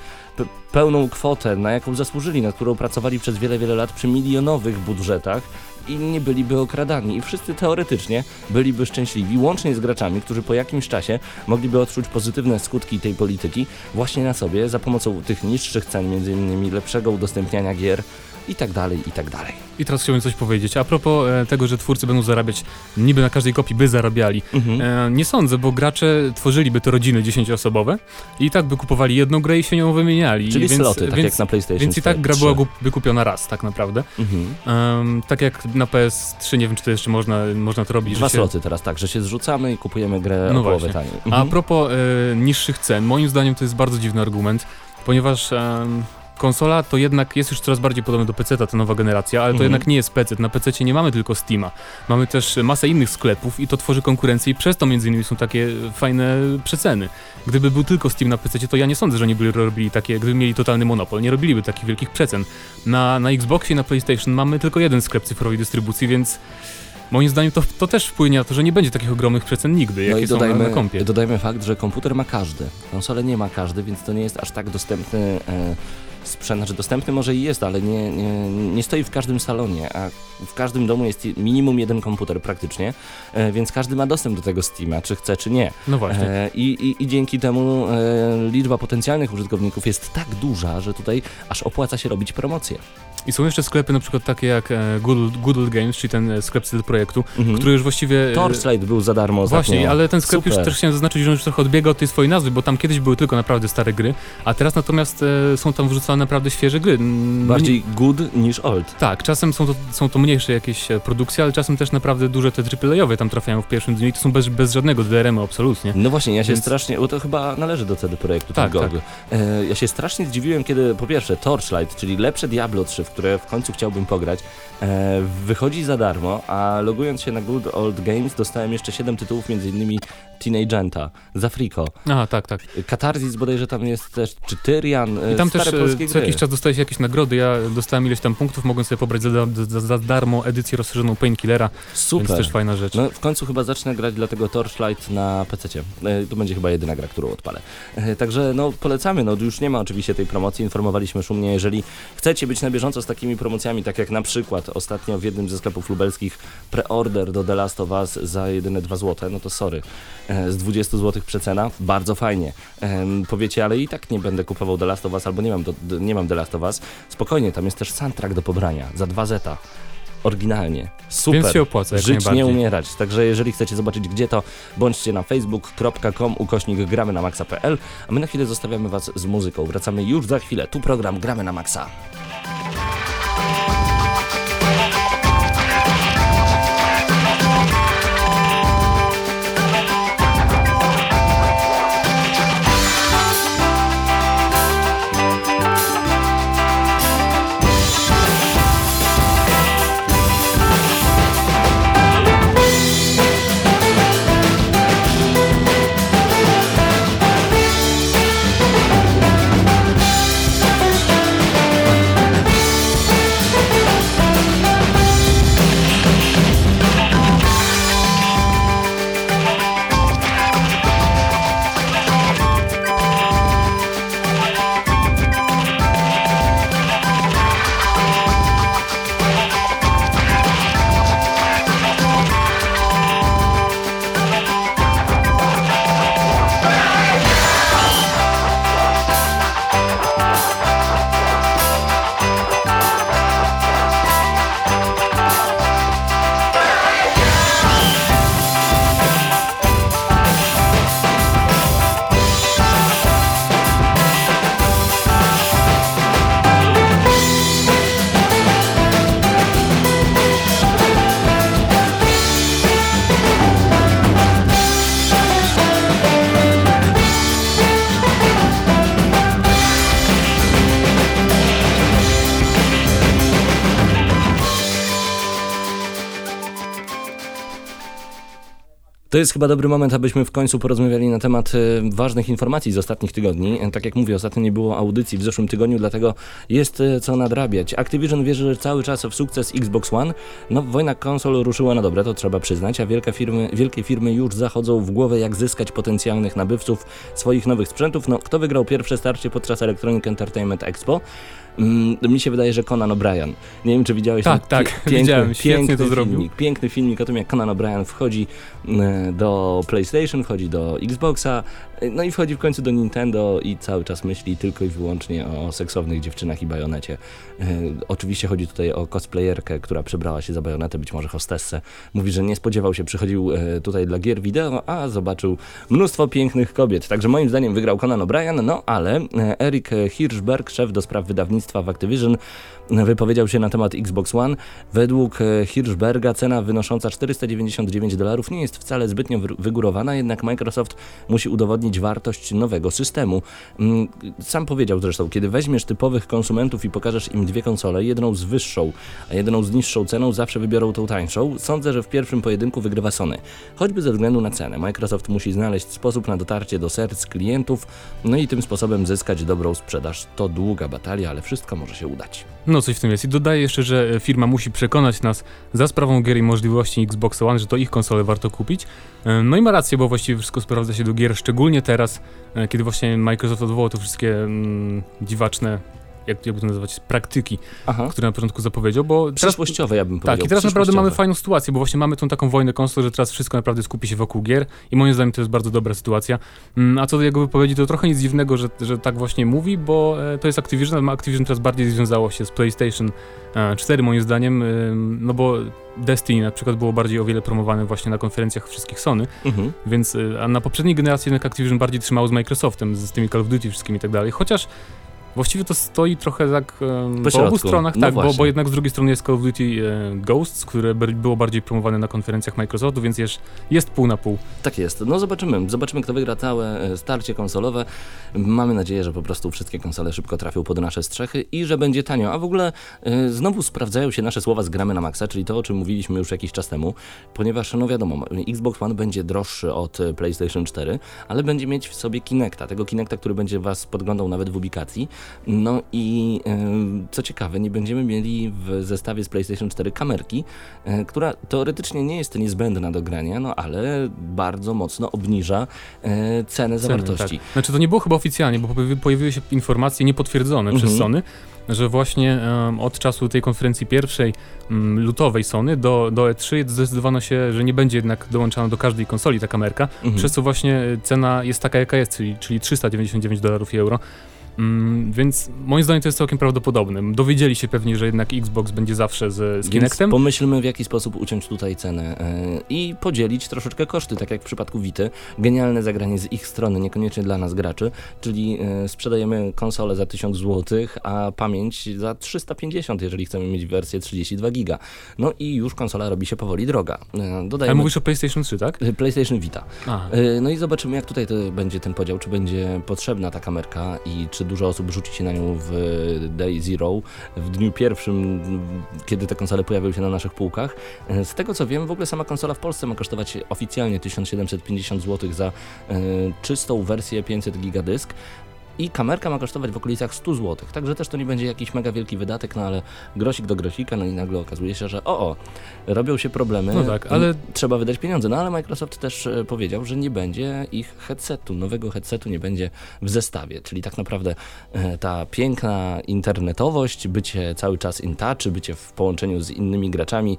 pełną kwotę, na jaką zasłużyli, na którą pracowali przez wiele, wiele lat przy milionowych budżetach i nie byliby okradani. I wszyscy teoretycznie byliby szczęśliwi, łącznie z graczami, którzy po jakimś czasie mogliby odczuć pozytywne skutki tej polityki właśnie na sobie za pomocą tych niższych cen, między innymi lepszego udostępniania gier, i tak dalej, i tak dalej. I teraz chciałbym coś powiedzieć. A propos e, tego, że twórcy będą zarabiać, niby na każdej kopii by zarabiali. Mhm. E, nie sądzę, bo gracze tworzyliby te rodziny dziesięcioosobowe i tak by kupowali jedną grę i się nią wymieniali. Czyli więc, sloty, tak więc, jak na PlayStation Więc i tak gra byłaby kupiona raz, tak naprawdę. Mhm. tak jak na PS3, nie wiem, czy to jeszcze można, można to robić. Dwa się... sloty teraz, tak, że się zrzucamy i kupujemy grę no o połowę taniej. Mhm. A propos e, niższych cen, moim zdaniem to jest bardzo dziwny argument, ponieważ... Konsola to jednak jest już coraz bardziej podobna do PC, ta nowa generacja, ale to mhm. jednak nie jest PC. Na PC nie mamy tylko Steama. Mamy też masę innych sklepów i to tworzy konkurencję i przez to między innymi są takie fajne przeceny. Gdyby był tylko Steam na PC, to ja nie sądzę, że oni by robili takie, gdyby mieli totalny monopol, nie robiliby takich wielkich przecen. Na, na Xboxie i na PlayStation mamy tylko jeden sklep cyfrowej dystrybucji, więc moim zdaniem to, to też wpłynie na to, że nie będzie takich ogromnych przecen nigdy, jakie no i dodajmy, są na, na kompie. Dodajmy fakt, że komputer ma każdy, konsolę nie ma każdy, więc to nie jest aż tak dostępny e, sprzęt, znaczy dostępny może i jest, ale nie, nie, nie stoi w każdym salonie, a w każdym domu jest minimum jeden komputer praktycznie, e, więc każdy ma dostęp do tego Steama, czy chce, czy nie. No właśnie. E, I, i, i dzięki temu e, liczba potencjalnych użytkowników jest tak duża, że tutaj aż opłaca się robić promocję. I są jeszcze sklepy na przykład takie jak Google, Google Games, czyli ten sklep z projektu, mhm. który już właściwie... Torchlight był za darmo Właśnie, ale ten sklep Super. już też chciałem zaznaczyć, że on już trochę odbiega od tej swojej nazwy, bo tam kiedyś były tylko naprawdę stare gry, a teraz natomiast są tam wrzucane naprawdę świeże gry. Bardziej good niż old. Tak, czasem są to, są to mniejsze jakieś produkcje, ale czasem też naprawdę duże te AAA-owe tam trafiają w pierwszym dniu i to są bez, bez żadnego DRM-u absolutnie. No właśnie, ja się Więc... strasznie, bo to chyba należy do CD Projektu, tak, tak. ja się strasznie zdziwiłem, kiedy po pierwsze Torchlight, czyli lepsze Diablo 3, w które w końcu chciał chciałbym pograć. E, wychodzi za darmo, a logując się na Good Old Games dostałem jeszcze 7 tytułów, m.in. Teenagenta, Zafriko. Aha, tak, tak. Katarzys bodajże tam jest też, czy Tyrian, I tam też e, co jakiś czas dostajesz jakieś nagrody, ja dostałem ileś tam punktów, mogłem sobie pobrać za, za, za darmo edycję rozszerzoną Painkillera, Super. więc też fajna rzecz. No w końcu chyba zacznę grać dlatego Torchlight na PC. E, to będzie chyba jedyna gra, którą odpalę. E, także no polecamy, no już nie ma oczywiście tej promocji, informowaliśmy szumnie, jeżeli chcecie być na bieżąco z takimi promocjami, tak jak na przykład ostatnio w jednym ze sklepów lubelskich preorder do The Last of Us za jedyne 2 zł, no to sorry. E, z 20 zł przecena, bardzo fajnie. Powiecie, ale i tak nie będę kupował The Last of Us albo nie mam, do, nie mam The Last of Us. Spokojnie, tam jest też soundtrack do pobrania za 2 zeta oryginalnie. Super. Więc się opłaca. Żyć, nie umierać. Także jeżeli chcecie zobaczyć gdzie to, bądźcie na facebook.com ukośnik gramy na maxa.pl, a my na chwilę zostawiamy Was z muzyką. Wracamy już za chwilę. Tu program Gramy na Maxa. To jest chyba dobry moment, abyśmy w końcu porozmawiali na temat e, ważnych informacji z ostatnich tygodni. Tak jak mówię, ostatnio nie było audycji w zeszłym tygodniu, dlatego jest e, co nadrabiać. Activision wierzy cały czas w sukces Xbox One. No, wojna konsol ruszyła na dobre, to trzeba przyznać, a wielkie firmy, wielkie firmy już zachodzą w głowę, jak zyskać potencjalnych nabywców swoich nowych sprzętów. No, kto wygrał pierwsze starcie podczas Electronic Entertainment Expo? Mm, mi się wydaje, że Conan O'Brien. Nie wiem, czy widziałeś Tak, tak, piękny, widziałem, piękny to zrobił. Filmik, piękny filmik o tym, jak Conan O'Brien wchodzi mm, do PlayStation, wchodzi do Xboxa, no i wchodzi w końcu do Nintendo i cały czas myśli tylko i wyłącznie o seksownych dziewczynach i bajonecie. E, oczywiście chodzi tutaj o cosplayerkę, która przebrała się za bajonetę, być może hostessę. Mówi, że nie spodziewał się, przychodził e, tutaj dla gier wideo, a zobaczył mnóstwo pięknych kobiet. Także moim zdaniem wygrał Conan O'Brien, no ale e, Eric Hirschberg, szef do spraw wydawnictwa w Activision, wypowiedział się na temat Xbox One. Według Hirschberga cena wynosząca 499 dolarów nie jest wcale zbytnio wygórowana, jednak Microsoft musi udowodnić wartość nowego systemu. Mm, sam powiedział zresztą, kiedy weźmiesz typowych konsumentów i pokażesz im dwie konsole, jedną z wyższą, a jedną z niższą ceną, zawsze wybiorą tą tańszą. Sądzę, że w pierwszym pojedynku wygrywa Sony. Choćby ze względu na cenę. Microsoft musi znaleźć sposób na dotarcie do serc klientów, no i tym sposobem zyskać dobrą sprzedaż. To długa batalia, ale wszystko może się udać. No coś w tym jest. I dodaję jeszcze, że firma musi przekonać nas za sprawą gier i możliwości Xbox One, że to ich konsole warto kupić. E, no i ma rację, bo właściwie wszystko sprawdza się do gier, szczególnie teraz, e, kiedy właśnie Microsoft odwołał te wszystkie mm, dziwaczne jak, jakby to nazywać, praktyki, Aha. które na początku zapowiedział, bo... Przyszłościowe, ja bym powiedział. Tak, i teraz naprawdę mamy fajną sytuację, bo właśnie mamy tą taką wojnę konsol, że teraz wszystko naprawdę skupi się wokół gier i moim zdaniem to jest bardzo dobra sytuacja. Mm, a co do jego wypowiedzi, to trochę nic dziwnego, że, że tak właśnie mówi, bo e, to jest Activision, a Activision teraz bardziej związało się z PlayStation 4 moim zdaniem, no bo Destiny na przykład było bardziej o wiele promowane właśnie na konferencjach wszystkich Sony, mhm. więc e, a na poprzedniej generacji jednak Activision bardziej trzymało z Microsoftem, z tymi Call of Duty wszystkimi i tak dalej, chociaż Właściwie to stoi trochę tak um, po, po obu stronach, no tak, bo, bo, jednak z drugiej strony jest Call of Duty e, Ghosts, które było bardziej promowane na konferencjach Microsoftu, więc jest, jest pół na pół. Tak jest. No zobaczymy. Zobaczymy, kto wygra całe e, starcie konsolowe. Mamy nadzieję, że po prostu wszystkie konsole szybko trafią pod nasze strzechy i że będzie tanio. A w ogóle e, znowu sprawdzają się nasze słowa z gramy na maksa, czyli to, o czym mówiliśmy już jakiś czas temu, ponieważ, no wiadomo, Xbox One będzie droższy od e, PlayStation 4, ale będzie mieć w sobie Kinecta, tego Kinecta, który będzie was podglądał nawet w ubikacji. No i co ciekawe, nie będziemy mieli w zestawie z PlayStation 4 kamerki, e, która teoretycznie nie jest niezbędna do grania, no ale bardzo mocno obniża e, cenę zawartości. Tak. Znaczy to nie było chyba oficjalnie, bo pojawiły się informacje niepotwierdzone mhm. przez Sony, że właśnie um, od czasu tej konferencji pierwszej um, lutowej Sony do, do E3 zdecydowano się, że nie będzie jednak dołączana do każdej konsoli ta kamerka, mhm. przez co właśnie cena jest taka jaka jest, czyli, czyli 399 dolarów i euro. Mm, więc moim zdaniem to jest całkiem prawdopodobne. Dowiedzieli się pewnie, że jednak Xbox będzie zawsze z, z Kinectem. Więc pomyślmy w jaki sposób uciąć tutaj cenę yy, i podzielić troszeczkę koszty, tak jak w przypadku Vity. Genialne zagranie z ich strony, niekoniecznie dla nas graczy, czyli yy, sprzedajemy konsolę za 1000 zł, a pamięć za 350, jeżeli chcemy mieć wersję 32 giga. No i już konsola robi się powoli droga. Yy, dodajemy... mówisz o PlayStation 3, tak? PlayStation Vita. no i zobaczymy jak tutaj będzie ten podział, czy będzie potrzebna ta kamerka i czy dużo osób rzuci się na nią w Day Zero, w dniu pierwszym, kiedy te konsole pojawiły się na naszych półkach. Z tego co wiem, w ogóle sama konsola w Polsce ma kosztować oficjalnie 1750 zł za e, czystą wersję 500 gigadysk, i kamerka ma kosztować w okolicach 100 zł, także też to nie będzie jakiś mega wielki wydatek, no ale grosik do grosika, no i nagle okazuje się, że o, o robią się problemy, no tak, ale trzeba wydać pieniądze, no ale Microsoft też e, powiedział, że nie będzie ich headsetu, nowego headsetu nie będzie w zestawie, czyli tak naprawdę e, ta piękna internetowość, bycie cały czas in touch, bycie w połączeniu z innymi graczami,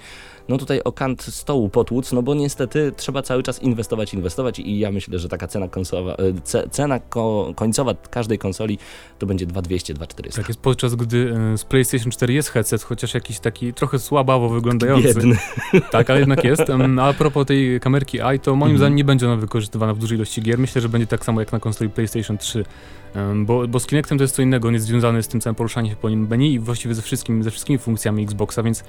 no tutaj o kant stołu potłuc, no bo niestety trzeba cały czas inwestować, inwestować i ja myślę, że taka cena, konsowa, e, cena ko końcowa każdej konsoli to będzie 2200, 2400. Tak jest, podczas gdy e, z PlayStation 4 jest headset, chociaż jakiś taki trochę słabawo wyglądający. Biedny. Tak, ale jednak jest. A propos tej kamerki i to moim mhm. zdaniem nie będzie ona wykorzystywana w dużej ilości gier. Myślę, że będzie tak samo jak na konsoli PlayStation 3. Bo, bo z Kinectem to jest co innego, on jest związany z tym całym poruszaniem się po nim menu i właściwie ze, wszystkim, ze wszystkimi funkcjami Xboxa, więc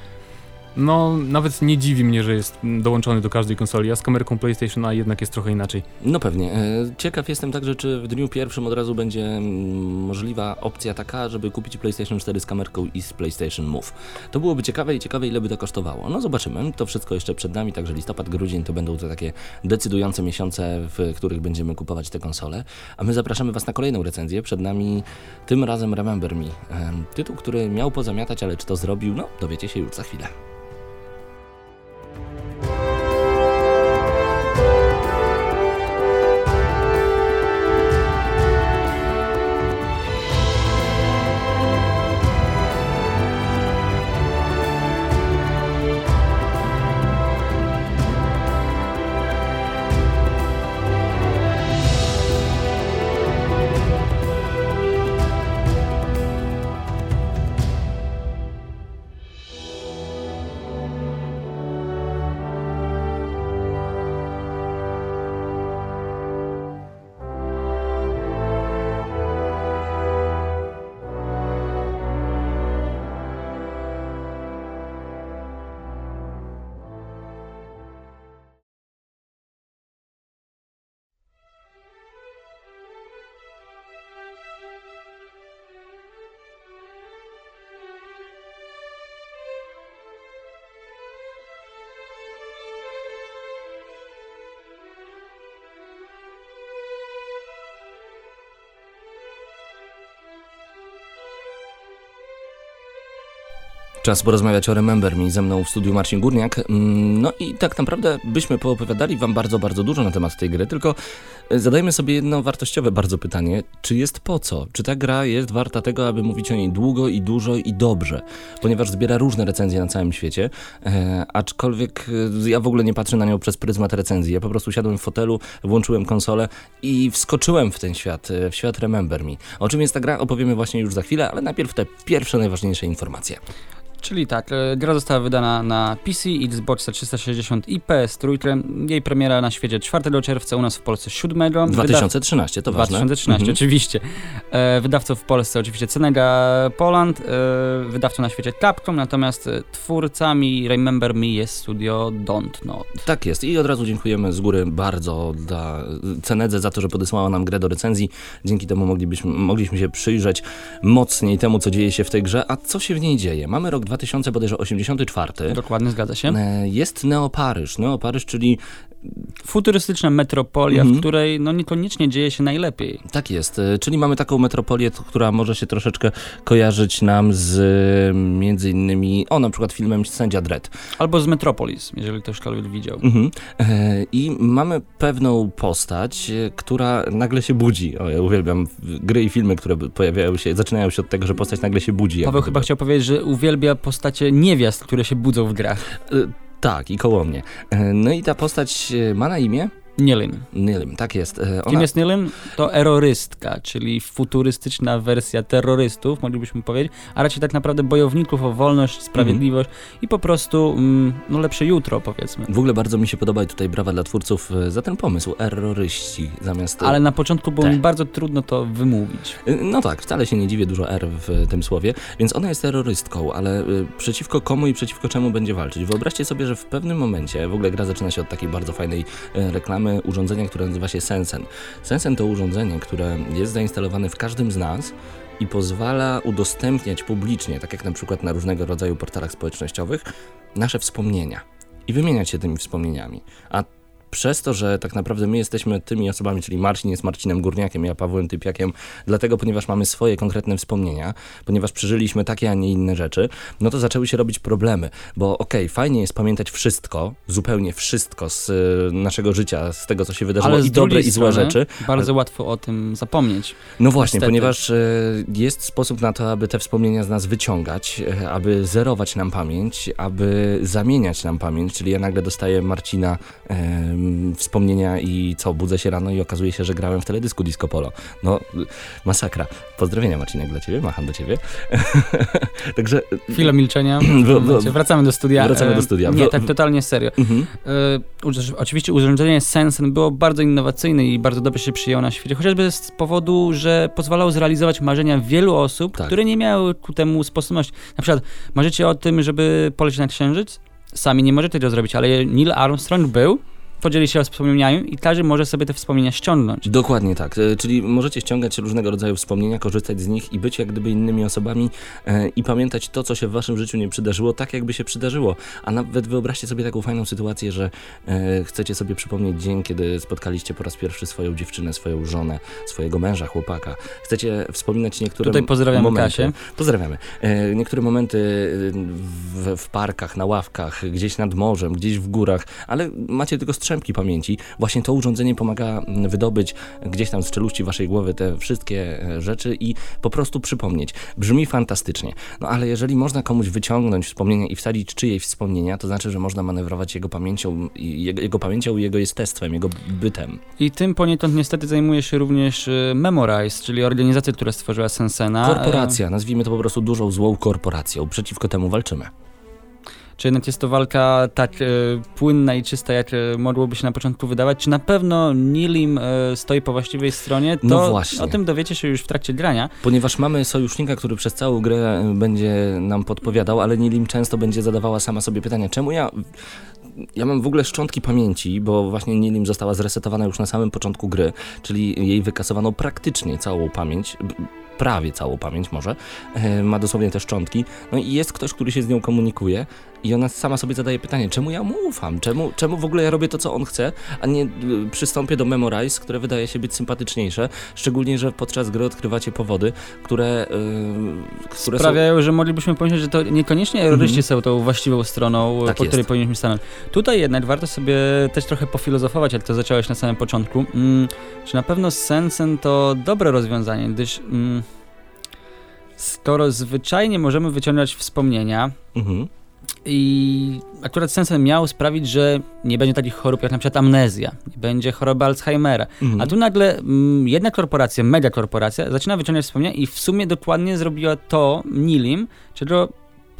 no, nawet nie dziwi mnie, że jest dołączony do każdej konsoli, a z kamerką PlayStation a jednak jest trochę inaczej. No pewnie. E, ciekaw jestem także, czy w dniu pierwszym od razu będzie mm, możliwa opcja taka, żeby kupić PlayStation 4 z kamerką i z PlayStation Move. To byłoby ciekawe i ciekawe, ile by to kosztowało. No zobaczymy. To wszystko jeszcze przed nami, także listopad, grudzień to będą te takie decydujące miesiące, w których będziemy kupować te konsole. A my zapraszamy Was na kolejną recenzję. Przed nami tym razem Remember Me. Tytuł, który miał pozamiatać, ale czy to zrobił, no dowiecie się już za chwilę. Czas porozmawiać o Remember Me ze mną w studiu Marcin Górniak. Mm, no i tak naprawdę byśmy poopowiadali wam bardzo, bardzo dużo na temat tej gry, tylko e, zadajmy sobie jedno wartościowe bardzo pytanie, czy jest po co? Czy ta gra jest warta tego, aby mówić o niej długo i dużo i dobrze? Ponieważ zbiera różne recenzje na całym świecie, e, aczkolwiek e, ja w ogóle nie patrzę na nią przez pryzmat recenzji. Ja po prostu siadłem w fotelu, włączyłem konsolę i wskoczyłem w ten świat, e, w świat Remember Me. O czym jest ta gra opowiemy właśnie już za chwilę, ale najpierw te pierwsze, najważniejsze informacje. Czyli tak, e, gra została wydana na PC, Xbox 360 i PS3. Jej premiera na świecie 4 czerwca, u nas w Polsce 7. 2013, to ważne. 2013, mhm. oczywiście. E, wydawcą w Polsce oczywiście Cenega Poland, e, wydawcą na świecie Capcom, natomiast twórcami Remember Me jest studio Don't Not. Tak jest i od razu dziękujemy z góry bardzo dla Cenedze za to, że podesłała nam grę do recenzji. Dzięki temu moglibyśmy, mogliśmy się przyjrzeć mocniej temu, co dzieje się w tej grze, a co się w niej dzieje. Mamy rok 2084. Dokładnie, zgadza się. E, jest Neoparyż. Neoparyż, czyli futurystyczna metropolia, mhm. w której no niekoniecznie dzieje się najlepiej. Tak jest, e, czyli mamy taką metropolię, która może się troszeczkę kojarzyć nam z między innymi, o na przykład filmem Sędzia Dredd. Albo z Metropolis, jeżeli ktoś to widział. Mhm. E, I mamy pewną postać, która nagle się budzi. O, ja uwielbiam gry i filmy, które pojawiają się, zaczynają się od tego, że postać nagle się budzi. Paweł chyba chciał powiedzieć, że uwielbia postacie niewiast, które się budzą w grach. Tak, i koło mnie. E, no i ta postać e, ma na imię? Nilin. Nilin, tak jest. E, ona... Kim jest Nilin? To erorystka, czyli futurystyczna wersja terrorystów, moglibyśmy powiedzieć, a raczej tak naprawdę bojowników o wolność, sprawiedliwość mm. i po prostu mm, no lepsze jutro, powiedzmy. W ogóle bardzo mi się podoba i tutaj brawa dla twórców e, za ten pomysł, erroryści zamiast... Ale na początku było mi bardzo trudno to wymówić. E, no tak, wcale się nie dziwię, dużo R w tym słowie, więc ona jest terrorystką, ale przeciwko komu i przeciwko czemu będzie walczyć? Wyobraźcie sobie, że w pewnym momencie, w ogóle gra zaczyna się od takiej bardzo fajnej reklamy, mamy urządzenie, które nazywa się Sensen. Sensen to urządzenie, które jest zainstalowane w każdym z nas i pozwala udostępniać publicznie, tak jak na przykład na różnego rodzaju portalach społecznościowych, nasze wspomnienia i wymieniać się tymi wspomnieniami. A przez to, że tak naprawdę my jesteśmy tymi osobami, czyli Marcin jest Marcinem Górniakiem, ja Pawłem Typiakiem, dlatego, ponieważ mamy swoje konkretne wspomnienia, ponieważ przeżyliśmy takie, a nie inne rzeczy, no to zaczęły się robić problemy, bo okej, okay, fajnie jest pamiętać wszystko, zupełnie wszystko z y, naszego życia, z tego, co się wydarzyło, i dobre, i złe rzeczy. Bardzo ale... łatwo o tym zapomnieć. No właśnie, Niestety. ponieważ y, jest sposób na to, aby te wspomnienia z nas wyciągać, y, aby zerować nam pamięć, aby zamieniać nam pamięć, czyli ja nagle dostaję Marcina wspomnienia i co, budzę się rano i okazuje się, że grałem w teledysku Disco Polo. No, masakra. Pozdrowienia Marcinek dla ciebie, macham do ciebie. Także... Chwila milczenia. wracamy do studia. Wracamy do studia. Nie, tak totalnie serio. Mhm. E, oczywiście urządzenie Sensen było bardzo innowacyjne i bardzo dobrze się przyjęło na świecie, chociażby z powodu, że pozwalało zrealizować marzenia wielu osób, tak. które nie miały ku temu sposobności. Na przykład marzycie o tym, żeby polecieć na Księżyc? Sami nie możecie tego zrobić, ale Neil Armstrong był podzieli się wspomnieniami i każdy może sobie te wspomnienia ściągnąć. Dokładnie tak, e, czyli możecie ściągać różnego rodzaju wspomnienia, korzystać z nich i być jak gdyby innymi osobami e, i pamiętać to, co się w waszym życiu nie przydarzyło, tak jakby się przydarzyło. A nawet wyobraźcie sobie taką fajną sytuację, że e, chcecie sobie przypomnieć dzień, kiedy spotkaliście po raz pierwszy swoją dziewczynę, swoją żonę, swojego męża, chłopaka. Chcecie wspominać niektóre Tutaj pozdrawiamy momenty. Kasię. Pozdrawiamy. Niektóre momenty w, w parkach, na ławkach, gdzieś nad morzem, gdzieś w górach, ale macie tylko strzał strzępki pamięci. Właśnie to urządzenie pomaga mm, wydobyć gdzieś tam z czeluści waszej głowy te wszystkie e, rzeczy i po prostu przypomnieć. Brzmi fantastycznie. No ale jeżeli można komuś wyciągnąć wspomnienia i wsadzić czyjeś wspomnienia, to znaczy, że można manewrować jego pamięcią, jego, jego pamięcią i jego jestestwem, jego bytem. I tym poniekąd niestety zajmuje się również e, Memorize, czyli organizacja, która stworzyła Sensena. Korporacja, nazwijmy to po prostu dużą złą korporacją. Przeciwko temu walczymy czy jednak jest to walka tak e, płynna i czysta, jak e, mogłoby się na początku wydawać, czy na pewno Nilim e, stoi po właściwej stronie, to no właśnie. o tym dowiecie się już w trakcie grania. Ponieważ mamy sojusznika, który przez całą grę będzie nam podpowiadał, ale Nilim często będzie zadawała sama sobie pytania, czemu ja ja mam w ogóle szczątki pamięci, bo właśnie Nilim została zresetowana już na samym początku gry, czyli jej wykasowano praktycznie całą pamięć, prawie całą pamięć może, ma dosłownie te szczątki, no i jest ktoś, który się z nią komunikuje i ona sama sobie zadaje pytanie, czemu ja mu ufam, czemu, czemu w ogóle ja robię to, co on chce, a nie y, przystąpię do Memorize, które wydaje się być sympatyczniejsze, szczególnie, że podczas gry odkrywacie powody, które, yy, które sprawiają, są... że moglibyśmy pomyśleć, że to niekoniecznie terroryści mhm. są tą właściwą stroną, tak po jest. której powinniśmy stanąć. Tutaj jednak warto sobie też trochę pofilozofować, jak to zacząłeś na samym początku. Mm, czy na pewno Sensen to dobre rozwiązanie, gdyż mm, skoro zwyczajnie możemy wyciągać wspomnienia, mhm. I akurat Sensen miał sprawić, że nie będzie takich chorób jak na przykład amnezja, nie będzie choroby Alzheimera. Mhm. A tu nagle m, mm, jedna korporacja, mega korporacja, zaczyna wyciągać wspomnienia i w sumie dokładnie zrobiła to Nilim, czego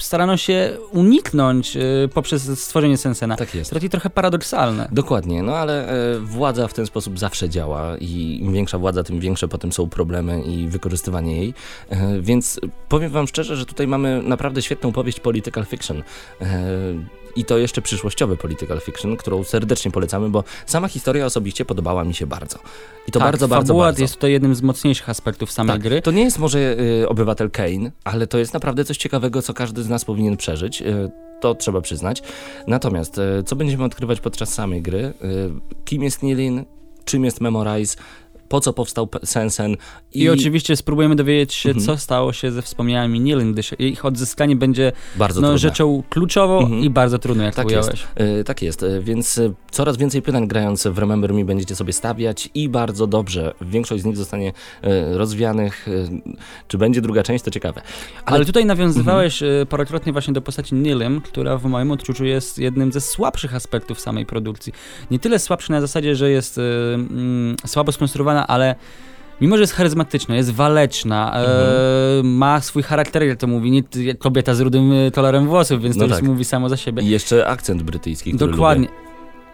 starano się uniknąć y, poprzez stworzenie Sensena. Tak jest. Trochę paradoksalne. Dokładnie, no ale e, władza w ten sposób zawsze działa i im większa władza, tym większe potem są problemy i wykorzystywanie jej. E, więc powiem wam szczerze, że tutaj mamy naprawdę świetną powieść political fiction. I to jeszcze przyszłościowy political fiction, którą serdecznie polecamy, bo sama historia osobiście podobała mi się bardzo. I to tak, bardzo, bardzo, bardzo. jest to jednym z mocniejszych aspektów samej tak, gry. To nie jest może y, obywatel Kane, ale to jest naprawdę coś ciekawego, co każdy z nas powinien przeżyć. Y, to trzeba przyznać. Natomiast, y, co będziemy odkrywać podczas samej gry? Y, kim jest Nilin? Czym jest Memorize? Po co powstał Sensen. I, I oczywiście spróbujemy dowiedzieć się, mhm. co stało się ze wspomnieniami Nilin, gdyż ich odzyskanie będzie bardzo no, rzeczą kluczową mhm. i bardzo trudną, jak tak jest. Yy, tak jest, yy, więc yy, coraz więcej pytań grając w Remember Me będziecie sobie stawiać i bardzo dobrze. Większość z nich zostanie rozwianych. Czy będzie druga część, to ciekawe. Ale, Ale tutaj nawiązywałeś mhm. parokrotnie właśnie do postaci Nilim, która w moim odczuciu jest jednym ze słabszych aspektów samej produkcji. Nie tyle słabszy na zasadzie, że jest mm, słabo skonstruowana ale mimo, że jest charyzmatyczna, jest waleczna, e, mhm. e, ma swój charakter, jak to mówi, nie, kobieta z rudym e, kolorem włosów, więc no to tak. już mówi samo za siebie. I jeszcze akcent brytyjski, Dokładnie. Lubię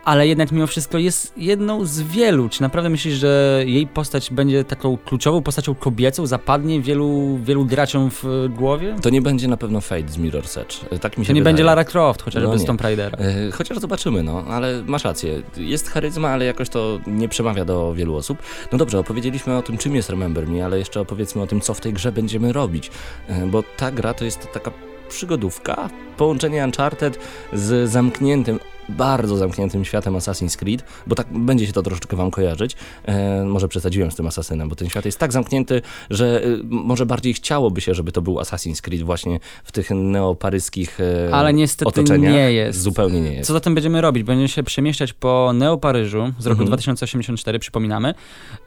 ale jednak mimo wszystko jest jedną z wielu. Czy naprawdę myślisz, że jej postać będzie taką kluczową postacią kobiecą, zapadnie wielu, wielu graczom w głowie? To nie będzie na pewno Fate z Mirror's Edge. Tak mi się To nie wydaje. będzie Lara Croft, chociażby no z Tomb Raidera. E, chociaż zobaczymy, no, ale masz rację. Jest charyzma, ale jakoś to nie przemawia do wielu osób. No dobrze, opowiedzieliśmy o tym, czym jest Remember Me, ale jeszcze opowiedzmy o tym, co w tej grze będziemy robić. E, bo ta gra to jest taka przygodówka, połączenie Uncharted z zamkniętym bardzo zamkniętym światem Assassin's Creed, bo tak będzie się to troszeczkę wam kojarzyć. E, może przesadziłem z tym Asasynem, bo ten świat jest tak zamknięty, że e, może bardziej chciałoby się, żeby to był Assassin's Creed właśnie w tych neoparyskich e, Ale niestety otoczeniach. nie jest. Zupełnie nie jest. Co zatem będziemy robić? Będziemy się przemieszczać po Neoparyżu z roku mhm. 2084, przypominamy.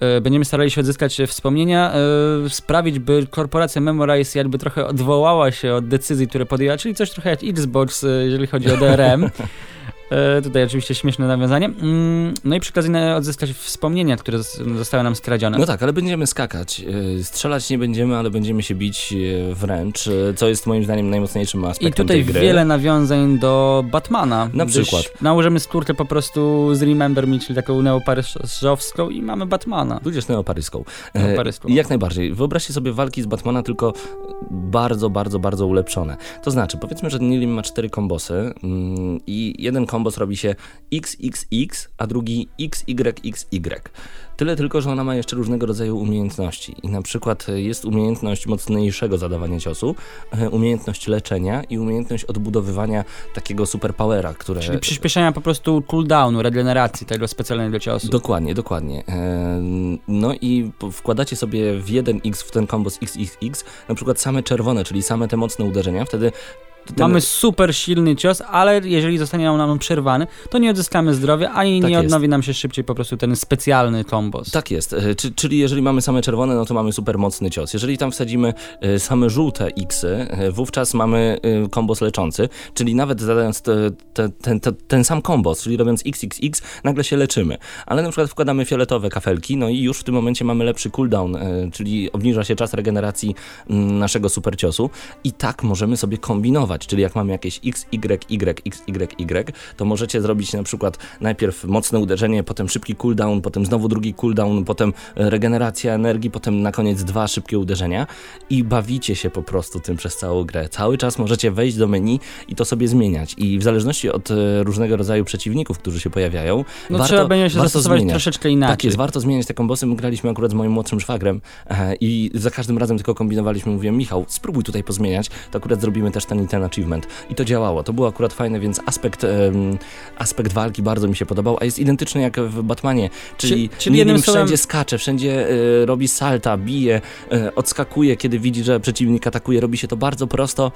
E, będziemy starali się odzyskać wspomnienia, e, sprawić, by korporacja Memorize jakby trochę odwołała się od decyzji, które podjęła, czyli coś trochę jak Xbox, e, jeżeli chodzi o DRM. E, tutaj oczywiście śmieszne nawiązanie. Mm, no i przy okazji odzyskać wspomnienia, które zostały nam skradzione. No tak, ale będziemy skakać. E, strzelać nie będziemy, ale będziemy się bić e, wręcz, co jest moim zdaniem najmocniejszym aspektem I tutaj wiele nawiązań do Batmana. Na przykład. Nałożymy skórkę po prostu z Remember Me, czyli taką neoparyżowską i mamy Batmana. Tudzież neoparyską. neoparyską. Jak najbardziej. Wyobraźcie sobie walki z Batmana, tylko bardzo, bardzo, bardzo ulepszone. To znaczy, powiedzmy, że Nilim ma cztery kombosy mm, i jeden kombos kombos robi się XXX, a drugi XYXY. Tyle tylko, że ona ma jeszcze różnego rodzaju umiejętności i na przykład jest umiejętność mocniejszego zadawania ciosu, e, umiejętność leczenia i umiejętność odbudowywania takiego superpowera, które... Czyli przyspieszenia po prostu cooldownu, regeneracji tego specjalnego ciosu. Dokładnie, dokładnie. E, no i wkładacie sobie w jeden X w ten kombos XXX na przykład same czerwone, czyli same te mocne uderzenia, wtedy ten... Mamy super silny cios, ale jeżeli zostanie nam on przerwany, to nie odzyskamy zdrowia, ani tak nie jest. odnowi nam się szybciej po prostu ten specjalny kombos. Tak jest, e, czyli jeżeli mamy same czerwone, no to mamy super mocny cios. Jeżeli tam wsadzimy e, same żółte X, e, wówczas mamy kombos leczący, czyli nawet zadając te, te, ten, te, ten sam kombos, czyli robiąc XXX, nagle się leczymy. Ale na przykład wkładamy fioletowe kafelki, no i już w tym momencie mamy lepszy cooldown, czyli obniża się czas regeneracji mm, naszego super ciosu i tak możemy sobie kombinować czyli jak mamy jakieś x, y, y, x, y, y, to możecie zrobić na przykład najpierw mocne uderzenie, potem szybki cooldown, potem znowu drugi cooldown, potem regeneracja energii, potem na koniec dwa szybkie uderzenia i bawicie się po prostu tym przez całą grę. Cały czas możecie wejść do menu i to sobie zmieniać i w zależności od e, różnego rodzaju przeciwników, którzy się pojawiają, no warto, trzeba będzie się zastosować zmieniać. troszeczkę inaczej. Tak jest, warto zmieniać te kombosy. My graliśmy akurat z moim młodszym szwagrem e, i za każdym razem tylko kombinowaliśmy, mówiłem, Michał, spróbuj tutaj pozmieniać, to akurat zrobimy też ten i ten achievement i to działało. To było akurat fajne, więc aspekt, um, aspekt walki bardzo mi się podobał, a jest identyczny jak w Batmanie, czyli, Czy, czyli jednym wszędzie słowem... skacze, wszędzie y, robi salta, bije, y, odskakuje, kiedy widzi, że przeciwnik atakuje, robi się to bardzo prosto,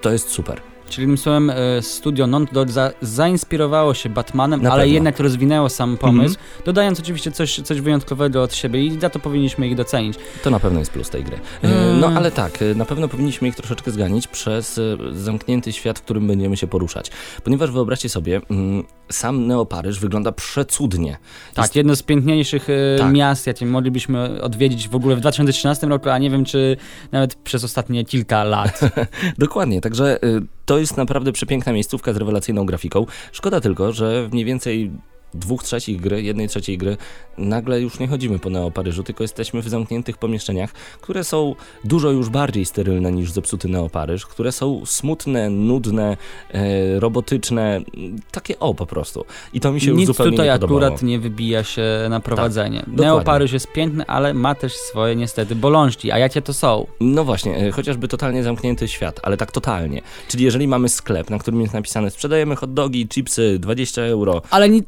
to jest super. Czyli słowem e, studio Non-Dot za, zainspirowało się Batmanem, Na ale pewno. jednak rozwinęło sam pomysł, -hmm. dodając oczywiście coś, coś wyjątkowego od siebie i za to powinniśmy ich docenić. To na pewno jest plus tej gry. Mm. No ale tak, na pewno powinniśmy ich troszeczkę zganić przez zamknięty świat, w którym będziemy się poruszać. Ponieważ wyobraźcie sobie, mm, sam Neoparyż wygląda przecudnie. Tak, jest... jedno z piękniejszych tak. miast, jakie moglibyśmy odwiedzić w ogóle w 2013 roku, a nie wiem, czy nawet przez ostatnie kilka lat. Dokładnie, także to jest naprawdę przepiękna miejscówka z rewelacyjną grafiką. Szkoda tylko, że mniej więcej dwóch trzecich gry, jednej trzeciej gry, nagle już nie chodzimy po Neo Paryżu, tylko jesteśmy w zamkniętych pomieszczeniach, które są dużo już bardziej sterylne niż zepsuty Neo Paryż, które są smutne, nudne, e, robotyczne, takie o po prostu. I to mi się Nic już zupełnie tutaj nie podobało. akurat nie wybija się na prowadzenie. Tak, Neo Paryż jest piękny, ale ma też swoje niestety bolączki, a jakie to są? No właśnie, e, chociażby totalnie zamknięty świat, ale tak totalnie. Czyli jeżeli mamy sklep, na którym jest napisane sprzedajemy hot dogi, chipsy, 20 euro. Ale nie,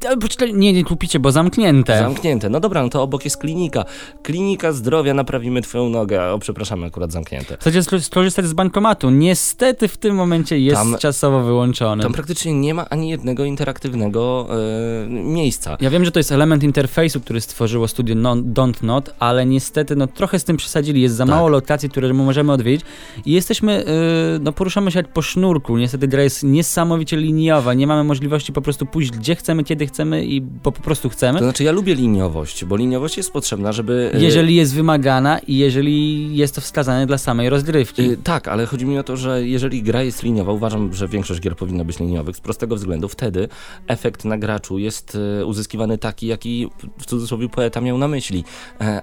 nie, nie kupicie, bo zamknięte. Zamknięte. No dobra, no to obok jest klinika. Klinika zdrowia, naprawimy twoją nogę. O, przepraszam, akurat zamknięte. Chcecie skorzystać z bankomatu. Niestety w tym momencie jest tam, czasowo wyłączony. Tam praktycznie nie ma ani jednego interaktywnego e, miejsca. Ja wiem, że to jest element interfejsu, który stworzyło studio non, Don't Not, ale niestety no trochę z tym przesadzili. Jest za tak. mało lokacji, które możemy odwiedzić i jesteśmy, e, no poruszamy się jak po sznurku. Niestety gra jest niesamowicie liniowa. Nie mamy możliwości po prostu pójść gdzie chcemy, kiedy chcemy i bo po prostu chcemy. To znaczy ja lubię liniowość, bo liniowość jest potrzebna, żeby... E, jeżeli jest wymagana i jeżeli jest to wskazane dla samej rozgrywki. Yy, tak, ale chodzi mi o to, że jeżeli gra jest liniowa, uważam, że większość gier powinna być liniowych z prostego względu. Wtedy efekt na graczu jest yy, uzyskiwany taki, jaki w cudzysłowie poeta miał na myśli.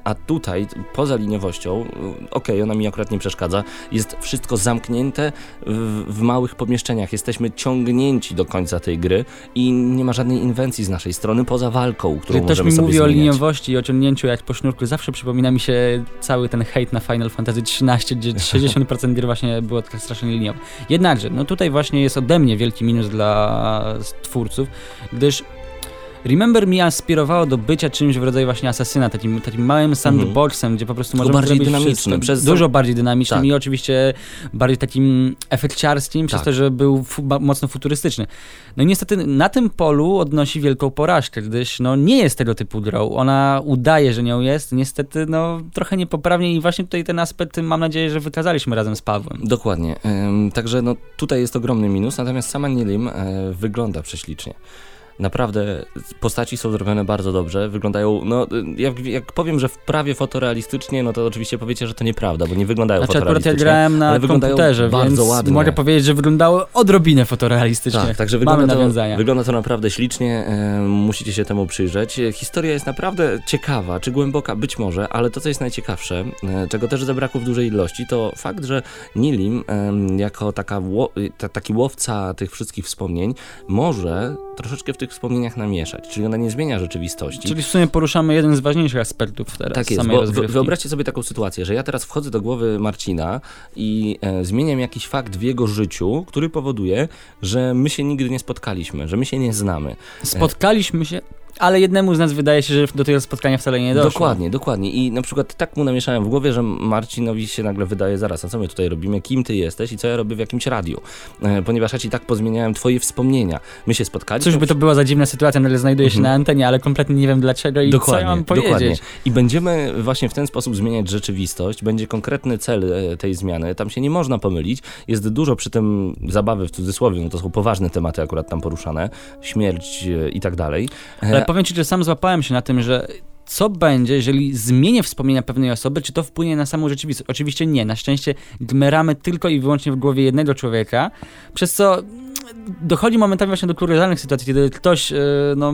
A tutaj, poza liniowością, okej, okay, ona mi akurat nie przeszkadza, jest wszystko zamknięte w, w małych pomieszczeniach. Jesteśmy ciągnięci do końca tej gry i nie ma żadnej inwencji z naszej strony strony poza walką, którą Gdy ktoś mi mówi zmieniać. o liniowości i o ciągnięciu jak po sznurku, zawsze przypomina mi się cały ten hejt na Final Fantasy XIII, gdzie 60% gier właśnie było tak strasznie liniowe. Jednakże, no tutaj właśnie jest ode mnie wielki minus dla twórców, gdyż Remember Me aspirowało do bycia czymś w rodzaju właśnie asasyna, takim, takim małym sandboxem, mm -hmm. gdzie po prostu możemy bardziej dynamicznym, przez dużo bardziej dynamicznym tak. i oczywiście bardziej takim efekciarskim, tak. przez to, że był mocno futurystyczny. No i niestety na tym polu odnosi wielką porażkę, gdyż no nie jest tego typu grą. Ona udaje, że nią jest, niestety no trochę niepoprawnie i właśnie tutaj ten aspekt mam nadzieję, że wykazaliśmy razem z Pawłem. Dokładnie. Ym, także no tutaj jest ogromny minus, natomiast sama Nilim e, wygląda prześlicznie. Naprawdę postaci są zrobione bardzo dobrze, wyglądają, no jak, jak powiem, że w prawie fotorealistycznie, no to oczywiście powiecie, że to nieprawda, bo nie wyglądają znaczy, fotorealistycznie. Akurat ja grałem na komputerze, bardzo ładnie. mogę powiedzieć, że wyglądały odrobinę fotorealistycznie. Tak, także wygląda to, wygląda to naprawdę ślicznie, e, musicie się temu przyjrzeć. Historia jest naprawdę ciekawa, czy głęboka, być może, ale to, co jest najciekawsze, e, czego też zabrakło w dużej ilości, to fakt, że Nilim e, jako taka, ta, taki łowca tych wszystkich wspomnień może troszeczkę w tych wspomnieniach namieszać, czyli ona nie zmienia rzeczywistości. Czyli w sumie poruszamy jeden z ważniejszych aspektów teraz tak jest, samej bo Wyobraźcie sobie taką sytuację, że ja teraz wchodzę do głowy Marcina i e, zmieniam jakiś fakt w jego życiu, który powoduje, że my się nigdy nie spotkaliśmy, że my się nie znamy. Spotkaliśmy się ale jednemu z nas wydaje się, że do tego spotkania wcale nie doszło. Dokładnie, dokładnie. I na przykład tak mu namieszałem w głowie, że Marcinowi się nagle wydaje, zaraz, a co my tutaj robimy, kim ty jesteś i co ja robię w jakimś radiu. E, ponieważ ja ci tak pozmieniałem twoje wspomnienia. My się spotkaliśmy. Cóż by to była za dziwna sytuacja, nagle znajduję się mhm. na antenie, ale kompletnie nie wiem dlaczego i dokładnie, co ja mam powiedzieć. Dokładnie. I będziemy właśnie w ten sposób zmieniać rzeczywistość. Będzie konkretny cel e, tej zmiany. Tam się nie można pomylić. Jest dużo przy tym zabawy w cudzysłowie, no to są poważne tematy akurat tam poruszane. Śmierć e, i tak dalej. Ale powiem ci, że sam złapałem się na tym, że co będzie, jeżeli zmienię wspomnienia pewnej osoby, czy to wpłynie na samą rzeczywistość? Oczywiście nie. Na szczęście gmeramy tylko i wyłącznie w głowie jednego człowieka, przez co dochodzi momentami właśnie do kuriozalnych sytuacji, kiedy ktoś, e, no,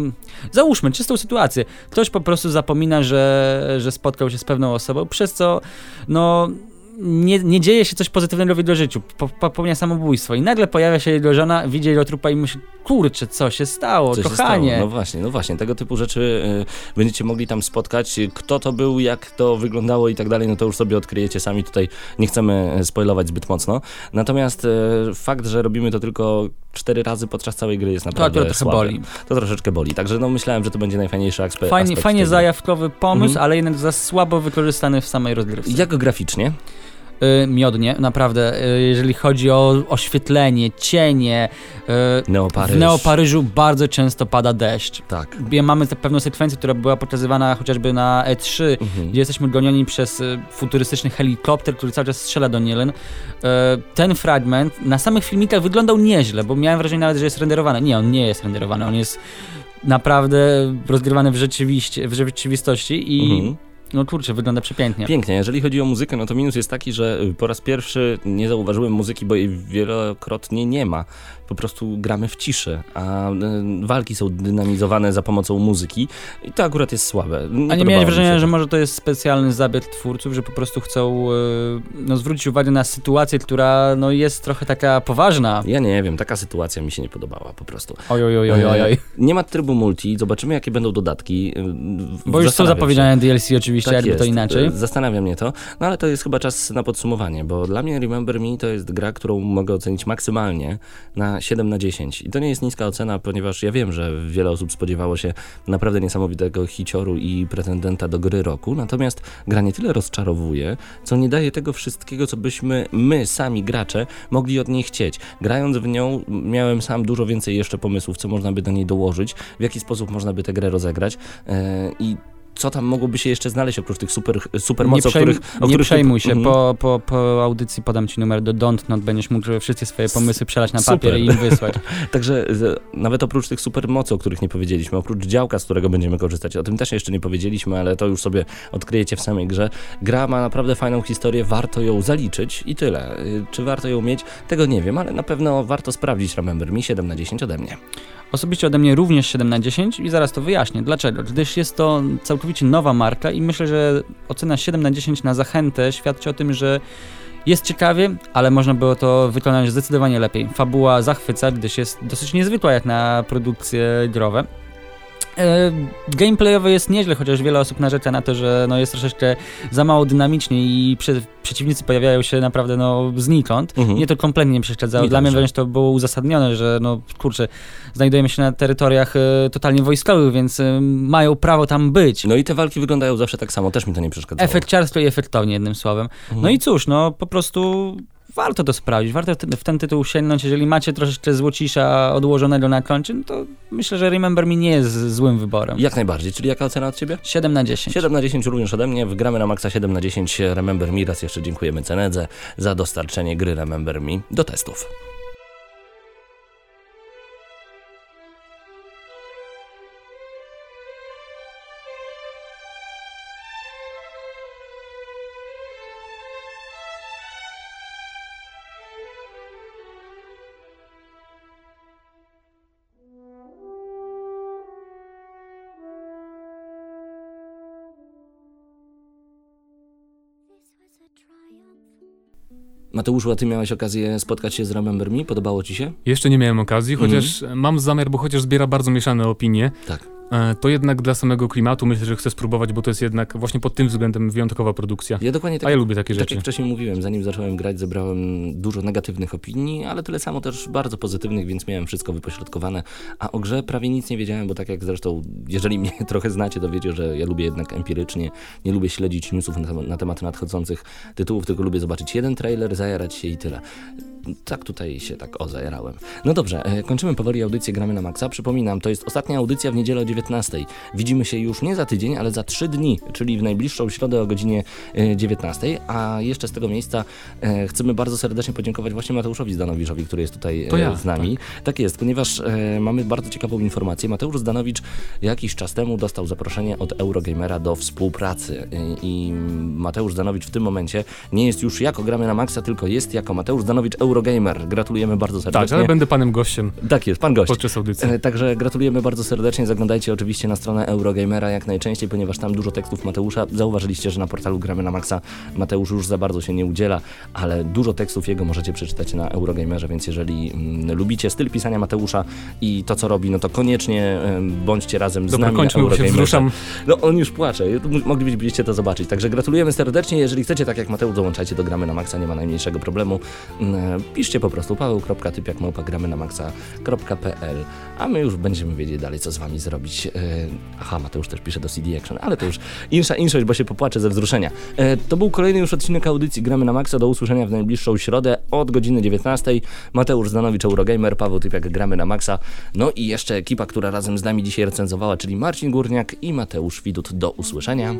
załóżmy czystą sytuację, ktoś po prostu zapomina, że, że spotkał się z pewną osobą, przez co, no, nie, nie dzieje się coś pozytywnego w jego życiu, popełnia samobójstwo i nagle pojawia się jego żona, widzi jego trupa i myśli, kurczę, co się stało, co kochanie. Się stało? No właśnie, no właśnie, tego typu rzeczy y, będziecie mogli tam spotkać, kto to był, jak to wyglądało i tak dalej, no to już sobie odkryjecie sami, tutaj nie chcemy e, spoilować zbyt mocno. Natomiast y, fakt, że robimy to tylko cztery razy podczas całej gry jest naprawdę to, to trochę boli. To troszeczkę boli, także no myślałem, że to będzie najfajniejszy aspekt. Fajnie, fajnie zajawkowy pomysł, mhm. ale jednak za słabo wykorzystany w samej rozgrywce. Jak graficznie? Y, miodnie, naprawdę. Y, jeżeli chodzi o oświetlenie, cienie, y, Neoparyż. w Neoparyżu bardzo często pada deszcz. Tak. Mamy pewną sekwencję, która była pokazywana chociażby na E3, mhm. gdzie jesteśmy gonioni przez y, futurystyczny helikopter, który cały czas strzela do Nielen. Ten fragment na samych filmikach wyglądał nieźle, bo miałem wrażenie nawet, że jest renderowany. Nie, on nie jest renderowany, on jest naprawdę rozgrywany w, rzeczywiście, w rzeczywistości i mhm no kurczę, wygląda przepięknie. Pięknie. Jeżeli chodzi o muzykę, no to minus jest taki, że po raz pierwszy nie zauważyłem muzyki, bo jej wielokrotnie nie ma po prostu gramy w ciszy, a e, walki są dynamizowane za pomocą muzyki i to akurat jest słabe. Nie a nie miałeś wrażenia, że może to jest specjalny zabieg twórców, że po prostu chcą e, no, zwrócić uwagę na sytuację, która no, jest trochę taka poważna? Ja nie wiem, taka sytuacja mi się nie podobała po prostu. Oj, oj, oj, oj, oj. Nie ma trybu multi, zobaczymy jakie będą dodatki. Bo już są zapowiedziane DLC oczywiście, tak jakby jest. to inaczej. Zastanawia mnie to, no ale to jest chyba czas na podsumowanie, bo dla mnie Remember Me to jest gra, którą mogę ocenić maksymalnie na 7 na 10. I to nie jest niska ocena, ponieważ ja wiem, że wiele osób spodziewało się naprawdę niesamowitego hicioru i pretendenta do gry roku. Natomiast gra nie tyle rozczarowuje, co nie daje tego wszystkiego, co byśmy my, sami gracze, mogli od niej chcieć. Grając w nią, miałem sam dużo więcej jeszcze pomysłów, co można by do niej dołożyć, w jaki sposób można by tę grę rozegrać. Yy, I co tam mogłoby się jeszcze znaleźć oprócz tych super, super mocy, o których... O nie których przejmuj się, mm. po, po, po audycji podam ci numer do Don't Not, będziesz mógł wszystkie swoje pomysły przelać na papier super. i im wysłać. Także nawet oprócz tych super mocy, o których nie powiedzieliśmy, oprócz działka, z którego będziemy korzystać, o tym też jeszcze nie powiedzieliśmy, ale to już sobie odkryjecie w samej grze. Gra ma naprawdę fajną historię, warto ją zaliczyć i tyle. Y, czy warto ją mieć? Tego nie wiem, ale na pewno warto sprawdzić Remember Mi 7 na 10 ode mnie. Osobiście ode mnie również 7 na 10 i zaraz to wyjaśnię. Dlaczego? Gdyż jest to całkowicie nowa marka i myślę, że ocena 7 na 10 na zachętę świadczy o tym, że jest ciekawie, ale można było to wykonać zdecydowanie lepiej. Fabuła zachwyca, gdyż jest dosyć niezwykła jak na produkcje growe. E, gameplayowo jest nieźle, chociaż wiele osób narzeka na to, że no jest troszeczkę za mało dynamicznie i przy, przeciwnicy pojawiają się naprawdę no znikąd. Mhm. Mnie to kompletnie nie przeszkadzało. Nie Dla mnie wręcz to było uzasadnione, że no kurczę, znajdujemy się na terytoriach e, totalnie wojskowych, więc e, mają prawo tam być. No i te walki wyglądają zawsze tak samo, też mi to nie przeszkadzało. Efekciarstwo i efektownie, jednym słowem. Mhm. No i cóż, no po prostu warto to sprawdzić, warto w ten tytuł sięgnąć. Jeżeli macie troszeczkę złocisza odłożonego na koncie, no to myślę, że Remember Me nie jest złym wyborem. Jak najbardziej. Czyli jaka ocena od Ciebie? 7 na 10. 7 na 10 również ode mnie. Wgramy na maksa 7 na 10 Remember Me. Raz jeszcze dziękujemy Cenedze za dostarczenie gry Remember Me do testów. Mateuszu, a ty miałeś okazję spotkać się z Remember Me? Podobało ci się? Jeszcze nie miałem okazji, chociaż mm. mam zamiar, bo chociaż zbiera bardzo mieszane opinie. Tak. E, to jednak dla samego klimatu myślę, że chcę spróbować, bo to jest jednak właśnie pod tym względem wyjątkowa produkcja. Ja dokładnie tak, A ja lubię takie tak rzeczy. Tak jak wcześniej mówiłem, zanim zacząłem grać, zebrałem dużo negatywnych opinii, ale tyle samo też bardzo pozytywnych, więc miałem wszystko wypośrodkowane. A o grze prawie nic nie wiedziałem, bo tak jak zresztą, jeżeli mnie trochę znacie, to wiecie, że ja lubię jednak empirycznie, nie lubię śledzić newsów na, na temat nadchodzących tytułów, tylko lubię zobaczyć jeden trailer, zajarać się i tyle tak tutaj się tak o zajerałem. No dobrze, e, kończymy powoli audycję Gramy na Maxa. Przypominam, to jest ostatnia audycja w niedzielę o 19. Widzimy się już nie za tydzień, ale za 3 dni, czyli w najbliższą środę o godzinie 19. E, A jeszcze z tego miejsca e, chcemy bardzo serdecznie podziękować właśnie Mateuszowi Zdanowiszowi, który jest tutaj ja, z nami. Tak. tak. jest, ponieważ mamy bardzo ciekawą informację. Mateusz Zdanowicz jakiś czas temu dostał zaproszenie od Eurogamera do współpracy i Mateusz Zdanowicz w tym momencie nie jest już jako Gramy na Maxa, tylko jest jako Mateusz Zdanowicz Euro Eurogamer. Gratulujemy bardzo serdecznie. Tak, ale będę panem gościem. Tak jest, pan gość. Podczas audycji. E, także gratulujemy bardzo serdecznie. Zaglądajcie oczywiście na stronę Eurogamera jak najczęściej, ponieważ tam dużo tekstów Mateusza. Zauważyliście, że na portalu Gramy na Maxa Mateusz już za bardzo się nie udziela, ale dużo tekstów jego możecie przeczytać na Eurogamerze, więc jeżeli mm, lubicie styl pisania Mateusza i to, co robi, no to koniecznie bądźcie razem z Dobra, nami kończmy, na Eurogamerze. Się wzruszam. No on już płacze, moglibyście to zobaczyć. Także gratulujemy serdecznie. Jeżeli chcecie, tak jak Mateusz, dołączajcie do Gramy na Maxa, nie ma najmniejszego problemu. Piszcie po prostu paweł.typiakmałpa na maxa.pl a my już będziemy wiedzieć dalej, co z wami zrobić. E, aha, Mateusz też pisze do CD Action, ale to już insza inszość, bo się popłaczę ze wzruszenia. E, to był kolejny już odcinek audycji Gramy na Maxa. Do usłyszenia w najbliższą środę od godziny 19. Mateusz Zdanowicz, Eurogamer, Paweł Typiak, Gramy na Maxa. No i jeszcze ekipa, która razem z nami dzisiaj recenzowała, czyli Marcin Górniak i Mateusz Widut. Do usłyszenia.